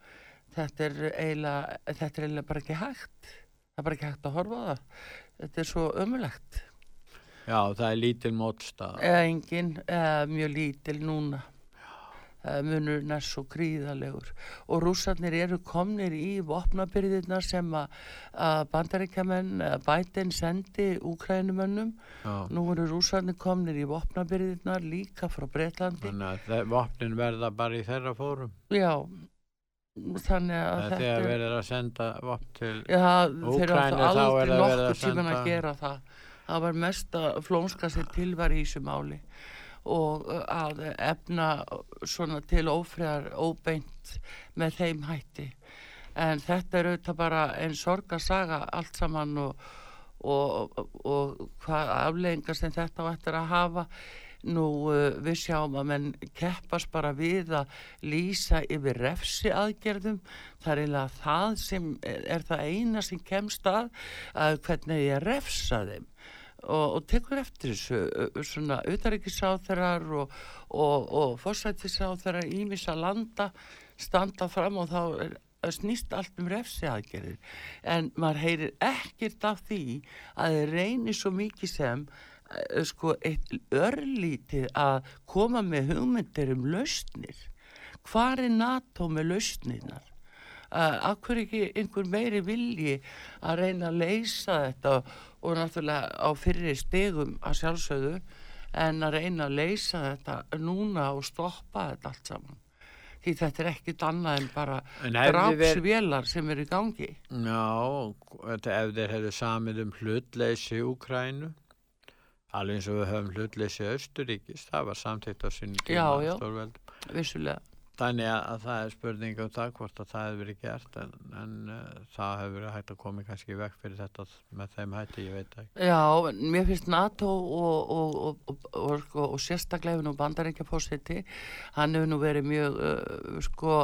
þetta er þetta er eiginlega bara ekki hægt. Það er bara ekki hægt að horfa á það. Þetta er svo ömulegt Já, það er lítil mótstað. engin, eða mjög lítil núna munur næst svo gríðalegur og rússarnir eru komnir í vopnabyrðirna sem að, að bandaríkjamenn eða Biden sendi úkrænumönnum nú eru rússarnir komnir í vopnabyrðirna líka frá Breitlandi Þannig að vopnin verða bara í þeirra fórum. já. Þannig að þetta þegar er- verið að senda vopn til áttu þá er nokkur að tíman að senda- það. Var mesta flónska sem til var í þessu máli og uh, að efna svona til ófriðar óbeint með þeim hætti. En þetta er auðvitað bara einn sorgasaga allt saman og, og, og, hvað afleggingar sem þetta á eftir að hafa. Nú uh, við sjáum að menn keppast bara við að lýsa yfir refsi aðgerðum. Það er eiginlega það sem er það eina sem kemst að, að hvernig ég refsa þeim. Og, og tekur eftir þessu svona utaríkisáþarar og, og, og fórsættisáþarar ímissa landa standa fram og þá er að snýst allt um refsi aðgerðir en maður heyrir ekkert af því að þeir reynir svo mikið sem sko eitt örlítið að koma með hugmyndir um lausnir. Hvar er NATO með lausninar akkur ekki einhver meiri vilji að reyna að leysa þetta og náttúrulega á fyrri stegum að sjálfsögðu en að reyna að leysa þetta núna og stoppa þetta allt saman. Því þetta er ekkit annað en bara En verið- drápsvélar sem eru í gangi. Já, þetta ef þeir hefðu samið um hlutleysi Úkrænu, alveg eins og við höfum hlutleysi Östuríkis, það var samþýtt á sinni tíma Já, já. vissulega Þannig að, að það er spurning um það hvort að það hefur verið gert en, en uh, það hefur verið hægt að koma kannski vekk fyrir þetta með þeim hætti, ég veit ekki. Já, mér finnst NATO og, og, og, og, sko, sérstaklega hefur nú bandarækja fósiti, hann hefur nú verið mjög uh, sko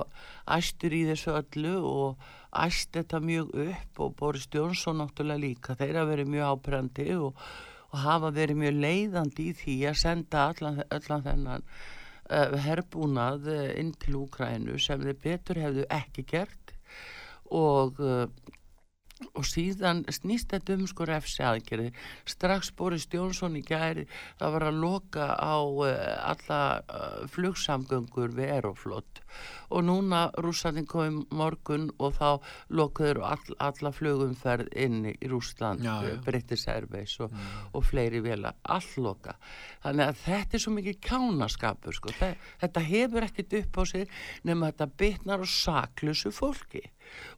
æstur í þessu öllu og æst þetta mjög upp og Boris Jónsson náttúrulega líka, þeir hafa verið mjög ábyrjandi og, hafa verið mjög leiðandi í því að senda allan, allan þennan herbúnað uh, inn til Úkrænu sem þeir betur hefðu ekki gert. Og uh, og síðan snýst þetta um sko refsi aðgerði strax Boris Jónsson í gæri það var að loka á uh, alla uh, flugsamgöngur við Aeroflot. Og núna rússarnir komið morgun og þá lokuður all, alla flugumferð inn í já. British Airways og, og fleiri vela allloka þannig að þetta er svo mikið kjánaskapur sko. Þe- þetta hefur ekkert upp á sig nema þetta bitnar á saklusu fólki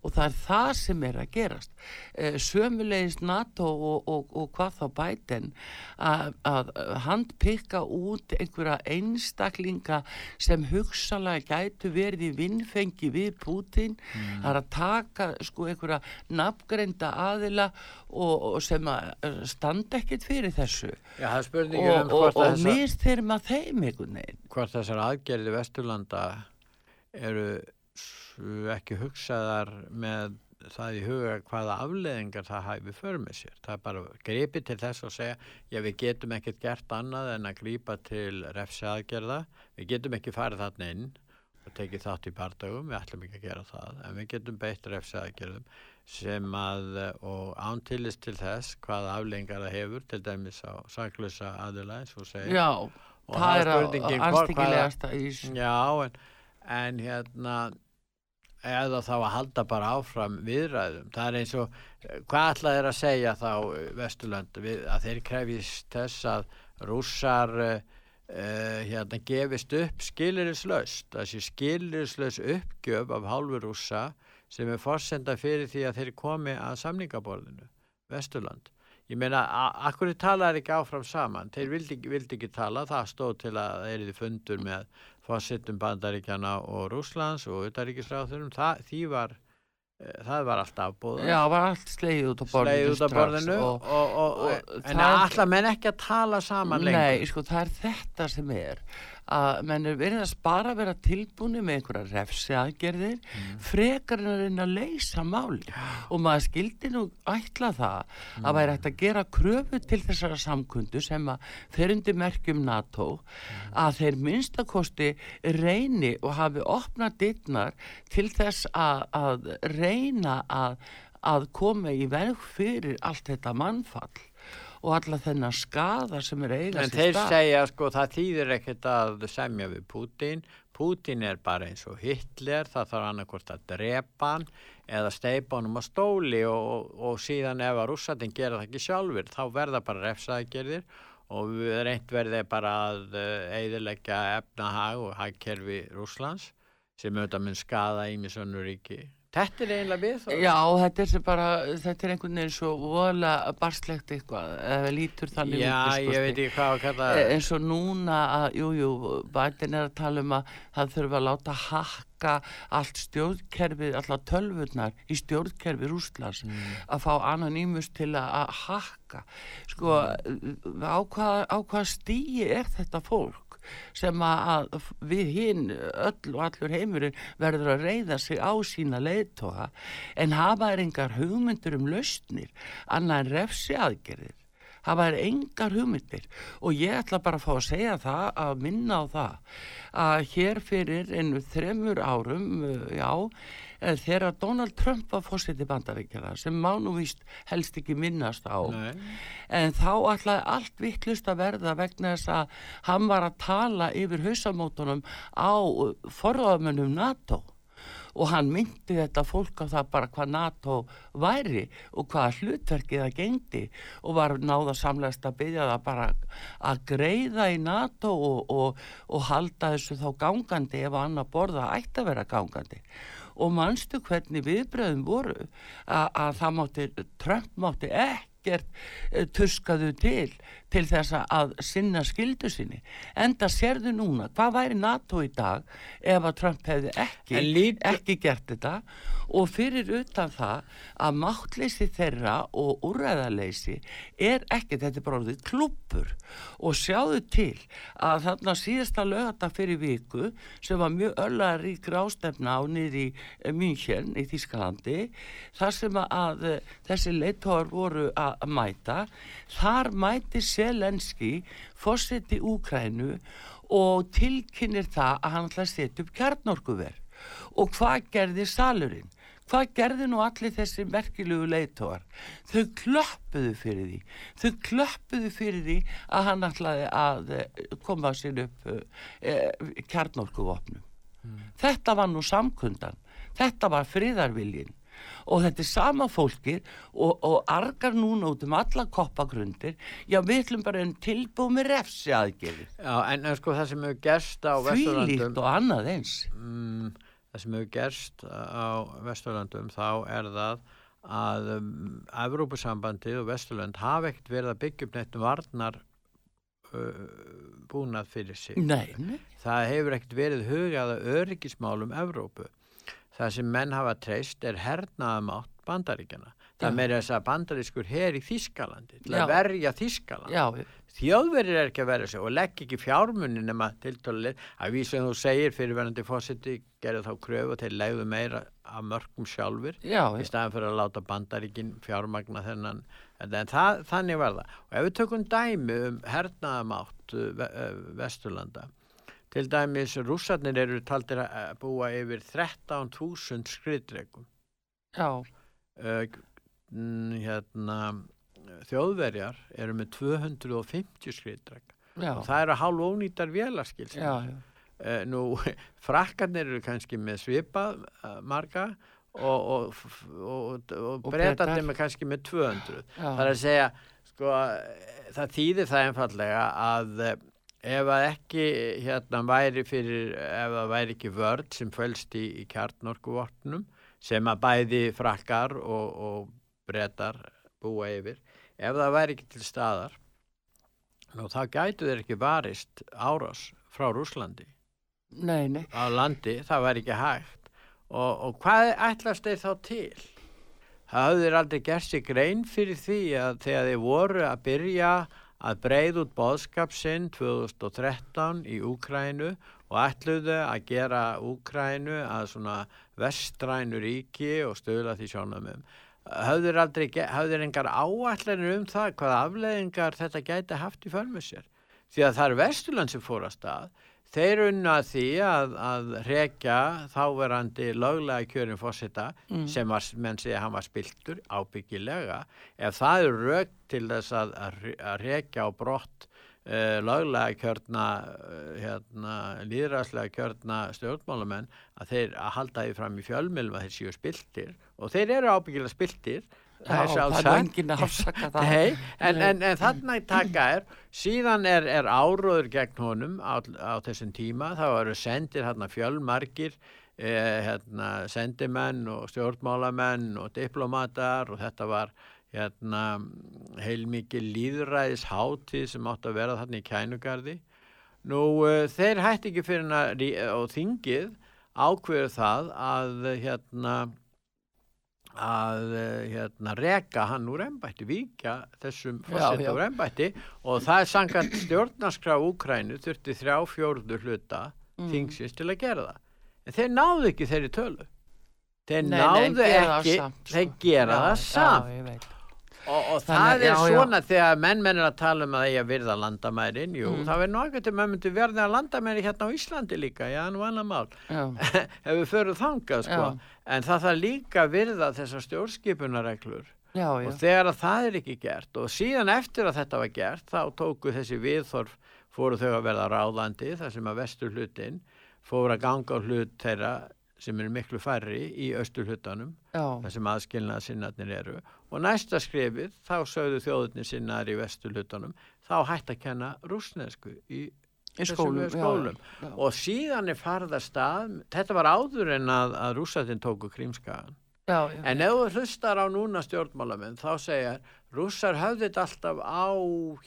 og það er það sem er að gerast. Eh, sömulegis NATO og, og, og hvað þá Biden að, að handpikka út einhverja einstaklinga sem hugsalega gætu verið í vinnfengi við Putin það er að taka sko einhverja nafngreinda aðila og, og sem að eh, standa ekkert fyrir þessu. Já, og, um mistyrma þeim einhvern veginn. Hvort þessar aðgerði Vesturlanda eru ekki hugsaðar með það í huga hvaða afleðingar það hæfi för með sér. Það er bara gripi til þess að segja, já við getum ekkert gert annað en að grípa til refsi aðgerða, við getum ekki farið þarna inn og tekið þátt í bardagum, við ætlum ekki að gera það, en við getum beitt refsi aðgerðum sem að, og ántilist til þess hvaða afleðingar það hefur, til dæmis á saklusa eins og segja. Já, Og það er að- anstíkilegasta í. Já, en, en hérna eða þá að halda bara áfram viðræðum. Það er eins og, eh, hvað ætlaði þeir að segja þá eh, Vesturlönd að þeir krefist þess að rússar uh, hérna gefist upp skilirislaust, þessi skilirislaus uppgjöf af hálfu rússa sem er forsenda fyrir því að þeir komi að samningaborðinu, Vesturland. Ég meina, akkur talaði ekki áfram saman, þeir vildi, vildi ekki tala, það stóð til að þeir eru fundur með fórsettum bandaríkjana og Rússlands og utaríkisráðurum, því var, e, það var allt afbúðað. Já, var allt slegið út á borðinu út strax borðinu og, og, og, en það- allar menn ekki að tala saman lengur. Nei, sko, það er þetta sem er að menn er verið að bara vera tilbúni með einhverja refsi aðgerðir Mm. frekar en að reyna að leysa máli og maður skildi nú ætla það Mm. að væri hægt að gera kröfu til þessara samkundu sem að fer undir merkjum NATO Mm. að þeir minnstakosti reyni og hafi opnað dittnar til þess að, að reyna að, að koma í veg fyrir allt þetta mannfall og alla þennan skada sem er eiga En þeir segja sko það þýðir ekkert að semja við Pútín. Pútín er bara eins og Hitler, það þarf annarkvort að drepa hann eða steipa honum á stóli og, og, og síðan ef að rússatin gera það ekki sjálfur þá verða bara refsaðgerðir og við reynt verði bara að eiðilegja efnahag og hagkerfi Rússlands sem auðvitað mun skada ímisönnu ríki. Þetta er eiginlega við þá. Já, þetta er bara, þetta er einhvern veginn svo vola barslegt eitthvað, eða lítur þannig Já, út, ég veit ekki hvað að kalla það. E- eins og núna að, jú, bætin er að tala um að það þurfa að láta hakka allt stjórnkerfið, allar tölvurnar í stjórnkerfi Rústlands að fá anonýmus til að, að hakka. Sko, á hvað, á hvað stíi er þetta fólk sem að við hinn öll og allur heimurinn verður að reyða sig á sína leiðtoga. En hafa er engar hugmyndur um lausnir annað en refsi aðgerðir hafa er engar hugmyndir? Og ég ætla bara að fá að segja það að minna á það að hér fyrir einu þremur árum já, þegar Donald Trump var fórseti bandaríkjara sem má nú víst helst ekki minnast á. Nei. en þá ætlaði allt vittlust að verða vegna þess að hann var að tala yfir hausamótunum á forraðamönnum NATO. Og hann myndi þetta fólk á það bara hvað NATO væri og hvað hlutverkið það gengdi og var náða samlegast að byggja það bara að greiða í NATO og, og, og halda þessu þá gangandi ef annar borða ætti að vera gangandi og manstu hvernig viðbröðum voru? Að, að það mátti, Trump mátti ekkert eh, tuskaðu til til þess að sinna skildu sinni. Enda sérðu núna, hvað væri NATO í dag ef að Trump hefði ekki, lít- ekki gert þetta? Og fyrir utan það að máttleysi þeirra og úræðaleysi er ekki, þetta er bara orðið klúpur og sjáðu til að þarna síðasta lögata fyrir viku sem var mjög öllaða rík rástefna á í München í Þískalandi þar sem að eh, þessi leittóar voru að mæta þar mæti Selenski fórseti Úkrænu og tilkynir það að hann ætla að setja upp kjarnorkuver. Og hvað gerði salurinn? Hvað gerði nú allir þessi merkilegu leitóar þau klöppuðu fyrir því. Þau klöppuðu fyrir því að hann ætlaði að eh, koma sér upp uh, kjarnorkuvopnum. Þetta var nú samkundan. Þetta var friðarviljin og þetta er sama fólkið og, og argar núna út um alla koppagrundir. Já við ætlum bara en tilbúið með refsi aðgerðir Já, en, sko það sem hefur gerst á Vesturlandum og annað eins. Mm, það sem hefur gerst á Vesturlandum þá er það að um, Evrópusambandið og Vesturland hafa ekkert verið að byggja upp neitt varnar búnað fyrir sig. Nei, nei. það hefur ekkert verið hugað að öryggismálum Evrópu það sem menn hafa treyst er hernaðamátt bandaríkjana það meira þess að bandarískur her í Þískalandi til að verja Þískaland þjóðverðir er ekki að verja sig og legg ekki fjármunni nema tiltóluleg að við sem þú segir fyrirverandi fósiti gerðu þá kröfu og þeir legðu meira af mörgum sjálfur Já, í staðan fyrir að láta bandaríkin fjármagna þennan. En það, þannig var það. Og ef við tökum dæmi um hernaðamátt uh, Vesturlanda til dæmis rússarnir eru taldir að búa yfir 13.000 skriðdregum já, uh, hérna þjóðverjar eru með 250 skriðdrega Já. og það eru hálf ónýtar vélaskil Já, já. Uh, nú, frakkarnir eru kannski með svipað uh, marga og, og, og, og, breytarnir með kannski með 200. Já. Það er að segja, sko, það þýðir það einfallega að eh, ef að ekki hérna væri fyrir, ef það væri ekki vörd sem fölst í, í kjarnorkuvopnum sem að bæði frakkar og, og breytar búa yfir, ef það væri ekki til staðar, nú þá gætu þeir ekki varist árás frá Rúslandi Nei, nei. á landi, það væri ekki hægt og, og hvað ætlast þeir þá til? Það hafðu þeir aldrei gert sér grein fyrir því að þegar þeir voru að byrja að breið út boðskap sinn 2013 í Úkrænu og ætluðu að gera Úkrænu að svona vestrænu ríki og stöðla því sjónamum. Hafðu þeir aldrei, þeir engar áætlanir um það hvaða afleðingar þetta gæti haft í förmu sér? Því að það er Vesturland sem fór að stað Þeir unna því að, að rekja þáverandi löglega kjörin fósita Mm. sem var, menn segja hann var spiltur ábyggilega. Ef það er rauk til þess að, að re- að rekja á brott uh, löglega kjörna, uh, hérna, líðræðslega kjörna stjórnmálamenn að þeir að halda því fram í fjölmjölum að þeir séu spiltir og þeir eru ábyggilega spiltir. Það er sjálfsagt. en, en, en þarna í taka er, síðan er, er áróður gegn honum á, á þessum tíma, þá eru sendir hérna fjölmargir, eh, hérna, sendimenn og stjórnmálamenn og diplomatar og þetta var hérna, heilmikið líðræðis hátíð sem átt að vera þarna í kænugarði. Nú, uh, þeir hætti ekki fyrir rí- og þingið ákveður það að hérna að eh, hérna, reka hann úr embætti, víkja þessum já. úr embætti og það er samkvæmt stjórnarskrá Úkrænu þurfti þrjá fjórðu hluta Mm. þingsins til að gera það. En þeir náðu ekki þeirri tölu. Þeir Nei, nei, náðu það ekki, þeir gera það samt. Já. Og, og það er já, já. svona þegar menn menn er að tala um að eigi að virða landamærin, jú, Mm. það verður ekkert um að myndi verða landamæri hérna á Íslandi líka, já, nú annar mál. Já. Ef við förum þangað, sko. Já. En það þarf líka að virða þessar stjórnskipunarreglur. Já, já. Og þegar að það er ekki gert og síðan eftir að þetta var gert, þá tóku þessi viðþorf, fóru þau að verða ráðandi, þar sem að vestur hlutin fóru að ganga hlut þeirra sem eru miklu færri í austur hlutanum, Já. þar sem aðskilnað sinnarnir eru. Og næsta skrifið, þá sögðu þjóðurnir sinnar í vestur hlutanum, þá hætti að kenna rúsnesku í, Í þessum skólum, já, skólum. já. Og síðan er farið að stað, þetta var áður en að, að rússatinn tóku krímskagan. Já. En ef þú hlustar á núna stjórnmálamenn þá segja rússar höfðu þetta alltaf á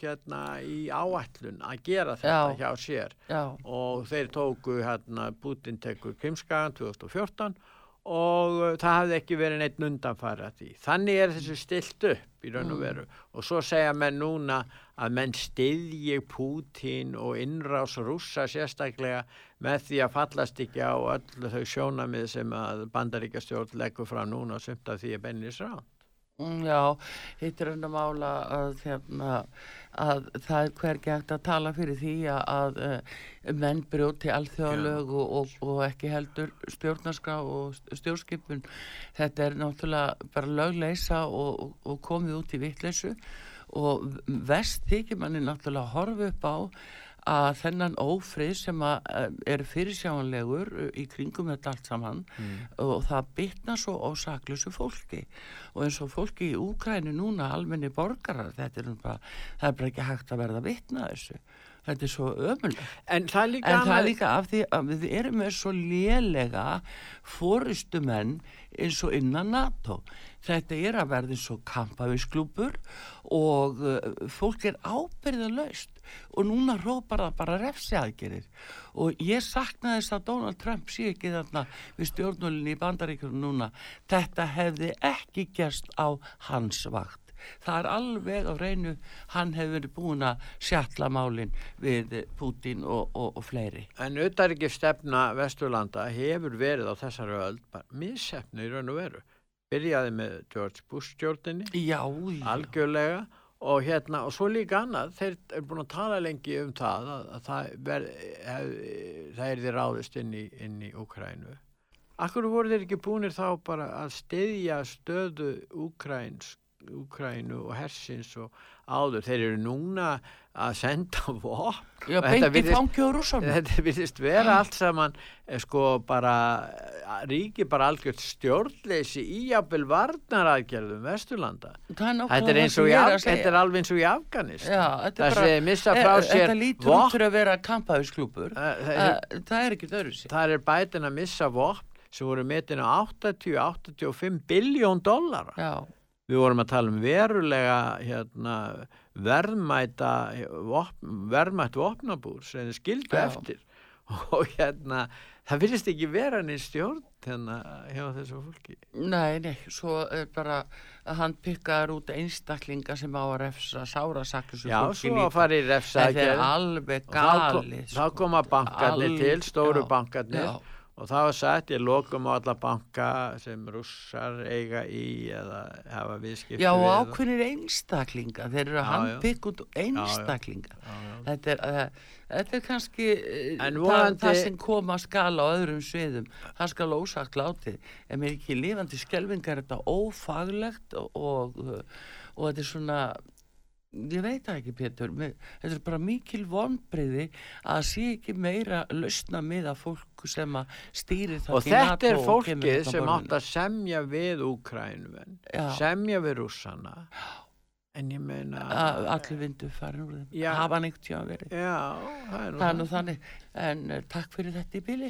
hérna í áætlun að gera þetta Já. hjá sér Já. og þeir tóku hérna Putin tekur Krimskagan 2014 og uh, það hafði ekki verið neitt undanfæra því. Þannig er þessu stilt upp í raun og Mm. veru og svo segja menn núna að menn styðji Putin og innrás rússa sérstaklega með því að fallast ekki á öllu þau sjónamið sem að bandaríkjastjórn leggur frá núna og sumt af því er bennis ráð. Mm, Já, hitt enn að mála að, hérna, að það er hvergi hægt að tala fyrir því að, að uh, menn brjóti alþjóðalög og, og, og ekki heldur stjórnarskrá og stjórnskipun. Þetta er náttúrulega bara lögleisa og, og, komið út í vitleysu og vest þykir manni náttúrulega að horfa upp á að þennan ófrið sem að eh, er fyrirsjáanlegur eh, í kringum þetta allt saman og það bitna svo á saklusu fólki. Og eins og fólki í Úkræni núna almenni borgarar, þetta er bara það er bara ekki hægt að verða að þessu. Þetta er svo ömuleg En það líka en það líka af því að við erum með svo lélega fórustumenn eins og innan NATO. Þetta er að verða eins og kampavísklúpur og uh, fólk er ábyrðalaust og núna rópar það bara refsi aðgerir og ég sakna þess að Donald Trump sé ekki þarna við stjórnulinni í bandaríkjum núna þetta hefði ekki gerst á hans vakt það er alveg á reynu hann hefur verið búin að sjatla málin við Putin og, og, og fleiri En auðvitað ekki stefna Vesturlanda hefur verið á þessari bara missefni í raun og veru. Byrjaði með George Bush stjórninni. Já, já. Og hérna, og svo líka annað, þeir eru búin að tala lengi um það að, að það, ver, hef, það er því ráðist inn í, inn í Úkrænu. Akkur voru þeir ekki búinir þá bara að styðja stöðu Úkræns Úkrænu og hersins og áður. Þeir eru núna að senda vopn. Já, þetta virðist vera allt saman eh, sko bara eh, ríki bara algjört stjórnleysi í jafnvel varnaraðgerðum Vesturlanda. Þetta er Af, þetta er alveg eins og í er Það sé missa e- frá e- sér þetta lítur út fyrir að vera kampaðisklúpur. það er- það er ekki öðru sér. Það er bætin að missa vopn sem voru metin á 80-85 biljón dollara. Já. Við vorum að tala um verulega hérna, verðmæta vopn, verðmætt vopnabúr sem þið skildu Já. eftir og hérna það virðist ekki vera neins stjórn hérna hjá þessu fólki. Nei, nei, svo er bara að hann pikkaður út einstaklinga sem á að refsa sárasakis Já, svo að fara í refsaðgerð. Það er alveg Og þá galið. Þá koma bankarnir Alveg- til, stóru já, bankarnir já. Og það var sagt, ég lokum á alla banka sem russar eiga í eða hafa viðskipti Já, og við. ákveðnir einstaklinga, þeir eru að já. einstaklinga. Já, já. Þetta, er, uh, þetta er kannski uh, En það, vonandi- það sem koma að skala á öðrum sviðum, það skal ósagt látið. En mér er ekki lifandi skelvingar er þetta ófaglegt og, og, uh, og þetta er svona, ég veit það ekki Pétur, þetta er bara mikil vonbriði að sé ekki meira lausna með að fólk sem að stýri það Og þetta er fólkið sem átt að semja við Úkrænumenn, Já. semja við rússana. En ég meina... að allir vindu farin úr þeim. Hafa hann einhvern tíma verið. Já, það. þannig. en uh, takk fyrir þetta í bíli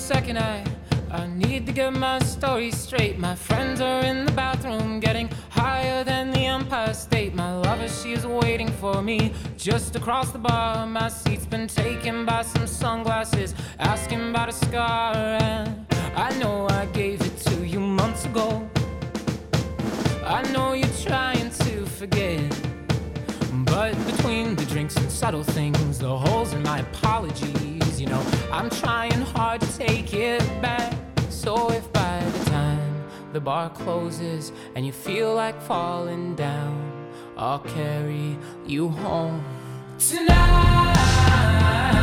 second, I I need to get my story straight. My friends are in the bathroom, getting higher than the Empire State. My lover, she's waiting for me just across the bar. My seat's been taken by some sunglasses, asking about a scar. And I know I gave it to you months ago. I know you're trying to forget. But between the drinks and subtle things, the holes in my apologies, you know, I'm trying hard to take it back. So if by the time the bar closes and you feel like falling down, I'll carry you home tonight.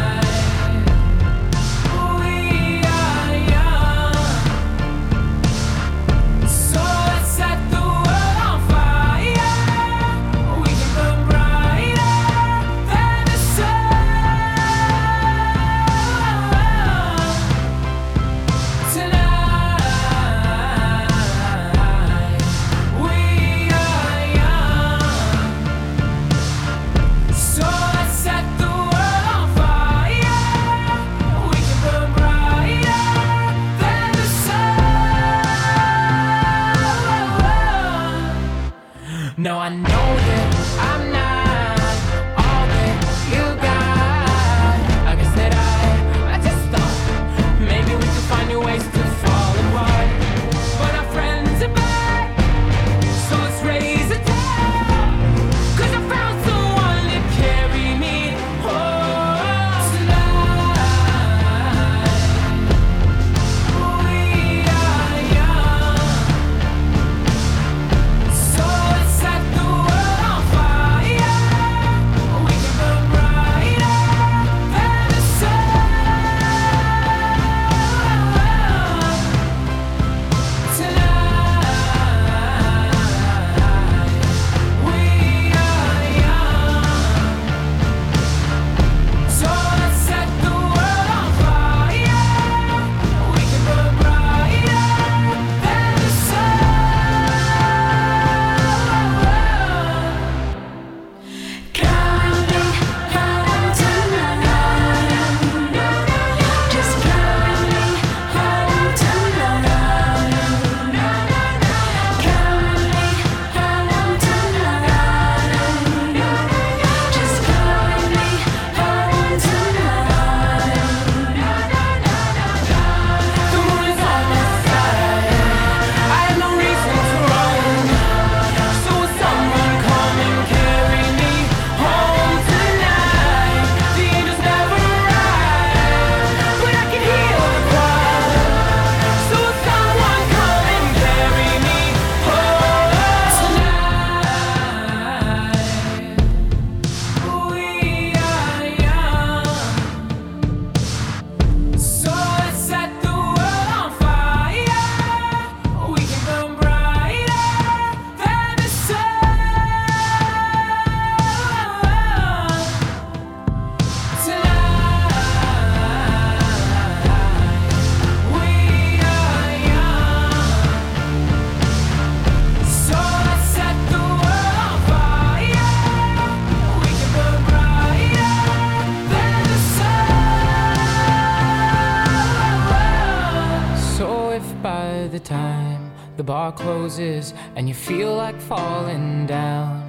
Closes and you feel like falling down,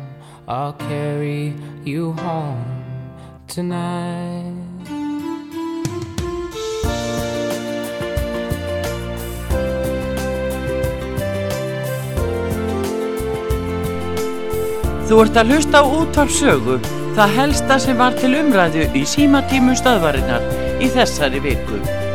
I'll carry you home tonight. Þú ert að hlusta á útvarp sögu, það helsta sem var til umræðu í símatímum stöðvarinnar í þessari viku.